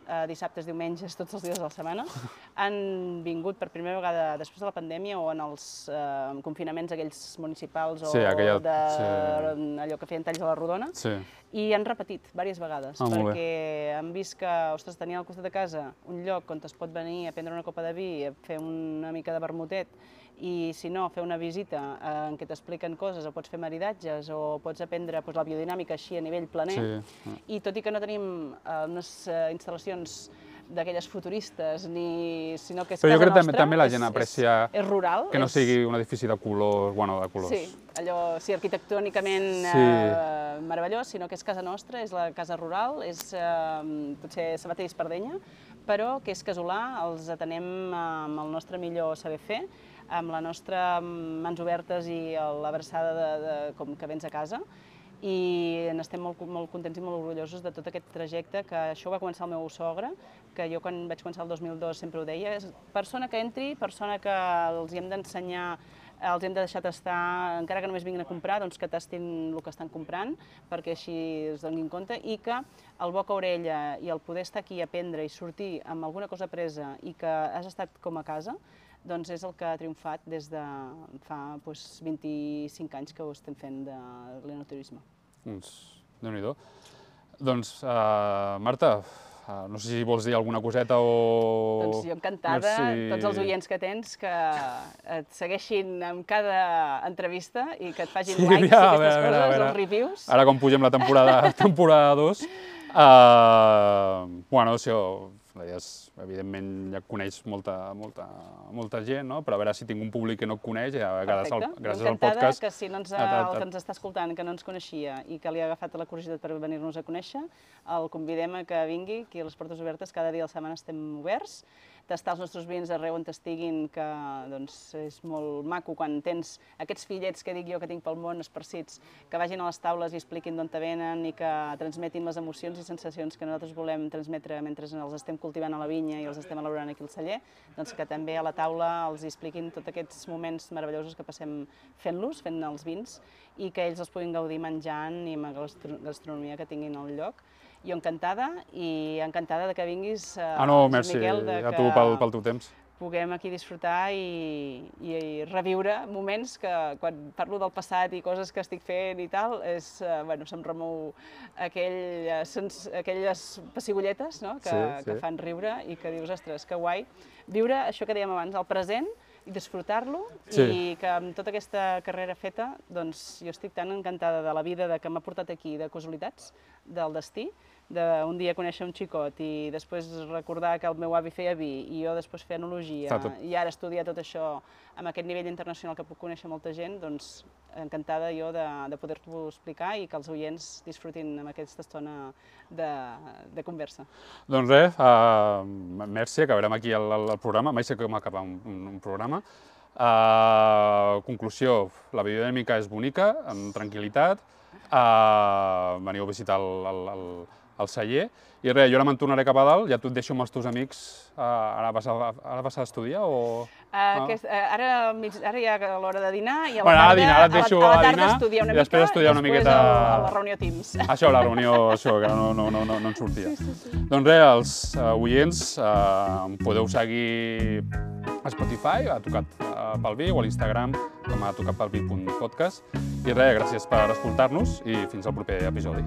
Speaker 2: eh, dissabtes, diumenges, tots els dies de la setmana, (laughs) han vingut per primera vegada després de la pandèmia o en els eh, confinaments aquells municipals o
Speaker 1: Sí, aquella-
Speaker 2: de,
Speaker 1: sí.
Speaker 2: allò que feien talls a la rodona,
Speaker 1: Sí.
Speaker 2: i han repetit diverses vegades,
Speaker 1: Ah,
Speaker 2: perquè han vist que, ostres, tenien al costat de casa un lloc on es pot venir a prendre una copa de vi, a fer una mica de vermutet, i si no, fer una visita eh, en què t'expliquen coses, o pots fer maridatges, o pots aprendre doncs, la biodinàmica així a nivell planer,
Speaker 1: Sí.
Speaker 2: i tot i que no tenim eh, unes eh, instal·lacions d'aquelles futuristes, ni, sinó que és
Speaker 1: Però jo crec que també, també la
Speaker 2: és-
Speaker 1: gent
Speaker 2: és-
Speaker 1: aprecia
Speaker 2: és, rural,
Speaker 1: que no
Speaker 2: és,
Speaker 1: sigui un edifici de colors, bueno, de colors.
Speaker 2: Sí, allò, sí, arquitectònicament
Speaker 1: Sí.
Speaker 2: eh, meravellós, sinó que és casa nostra, és la casa rural, és eh, potser Sabater i Espardenya, però que és casolà, els atenem amb el nostre millor saber fer, amb la nostra mans obertes i l'abraçada de, de, com que vens a casa, i n'estem molt, molt contents i molt orgullosos de tot aquest trajecte, que això va començar el meu sogre, que jo quan vaig començar el 2002 sempre ho deia, és persona que entri, persona que els hi hem d'ensenyar els hem de deixar tastar, encara que només vinguin a comprar, doncs que tastin el que estan comprant, perquè així es donin compte, i que el boca a orella i el poder estar aquí a aprendre i sortir amb alguna cosa presa i que has estat com a casa, doncs és el que ha triomfat des de fa doncs, 25 anys que ho estem fent de l'enoturisme.
Speaker 1: Doncs, déu nhi Doncs, uh, Marta, uh, no sé si vols dir alguna coseta o...
Speaker 2: Doncs jo encantada,
Speaker 1: No sé-
Speaker 2: tots els oients que tens, que et segueixin amb cada entrevista i que et facin
Speaker 1: Sí,
Speaker 2: likes
Speaker 1: ja,
Speaker 2: i
Speaker 1: a
Speaker 2: aquestes
Speaker 1: veure, a
Speaker 2: coses,
Speaker 1: veure.
Speaker 2: els reviews.
Speaker 1: Ara quan pugem la temporada, (laughs) temporada 2, uh, bueno, la idea és, evidentment, ja coneix molta, molta, molta gent, no? però a veure si tinc un públic que no et coneix, ja, gràcies, al, gràcies al podcast.
Speaker 2: que si no ens, el que ens està escoltant, que no ens coneixia i que li ha agafat la curiositat per venir-nos a conèixer, el convidem a que vingui, aquí a les portes obertes, cada dia de la setmana estem oberts, tastar els nostres vins arreu on estiguin, que doncs, és molt maco quan tens aquests fillets que dic jo que tinc pel món esparcits, que vagin a les taules i expliquin d'on te venen i que transmetin les emocions i sensacions que nosaltres volem transmetre mentre els estem cultivant a la vinya i els estem elaborant aquí al celler, doncs que també a la taula els expliquin tots aquests moments meravellosos que passem fent-los, fent els vins, i que ells els puguin gaudir menjant i amb la gastro- gastronomia que tinguin al lloc. Jo encantada i encantada de que vinguis, eh,
Speaker 1: Ah, no, merci
Speaker 2: Miquel, de
Speaker 1: a
Speaker 2: que
Speaker 1: tu pel, pel teu temps.
Speaker 2: puguem aquí disfrutar i, i reviure moments que quan parlo del passat i coses que estic fent i tal, és, eh, bueno, se'm remou aquell, eh, sens, aquelles pessigolletes no? que,
Speaker 1: Sí, sí.
Speaker 2: que fan riure i que dius, ostres, que guai. Viure això que dèiem abans, el present, i disfrutar-lo
Speaker 1: Sí.
Speaker 2: i que amb tota aquesta carrera feta doncs jo estic tan encantada de la vida de que m'ha portat aquí, de casualitats, del destí, d'un dia conèixer un xicot i després recordar que el meu avi feia vi i jo després fer enologia
Speaker 1: tot.
Speaker 2: i ara estudiar tot això amb aquest nivell internacional que puc conèixer molta gent, doncs encantada jo de, de poder-t'ho explicar i que els oients disfrutin amb aquesta estona de, de conversa.
Speaker 1: Doncs res, uh, merci, acabarem aquí el, el, el programa. Mai sé com acabar un, un, un programa. Uh, conclusió, la biodinàmica és bonica, amb tranquil·litat. Uh, veniu a visitar el, el, el, el celler. I res, jo ara me'n tornaré cap a dalt, ja tu et deixo amb els teus amics. Uh, ara, vas a, ara vas a estudiar o...?
Speaker 2: Uh, aquest, uh, ara, al mig, ara ja a l'hora de dinar i a la
Speaker 1: Bueno,
Speaker 2: tarda,
Speaker 1: dinar, ara et
Speaker 2: a la-
Speaker 1: deixo
Speaker 2: a la
Speaker 1: a
Speaker 2: tarda
Speaker 1: dinar
Speaker 2: estudiar una
Speaker 1: i després
Speaker 2: mica
Speaker 1: estudiar una miqueta-
Speaker 2: a, a la reunió Teams.
Speaker 1: Això, la reunió, això, que no, no, no, no, no en sortia. Sí, sí, sí. Doncs res, els uh, oients, uh, podeu seguir a Spotify, a Tocat uh, pel Vi, o a l'Instagram, com a tocatpelvi.podcast. I res, gràcies per escoltar-nos i fins al proper episodi.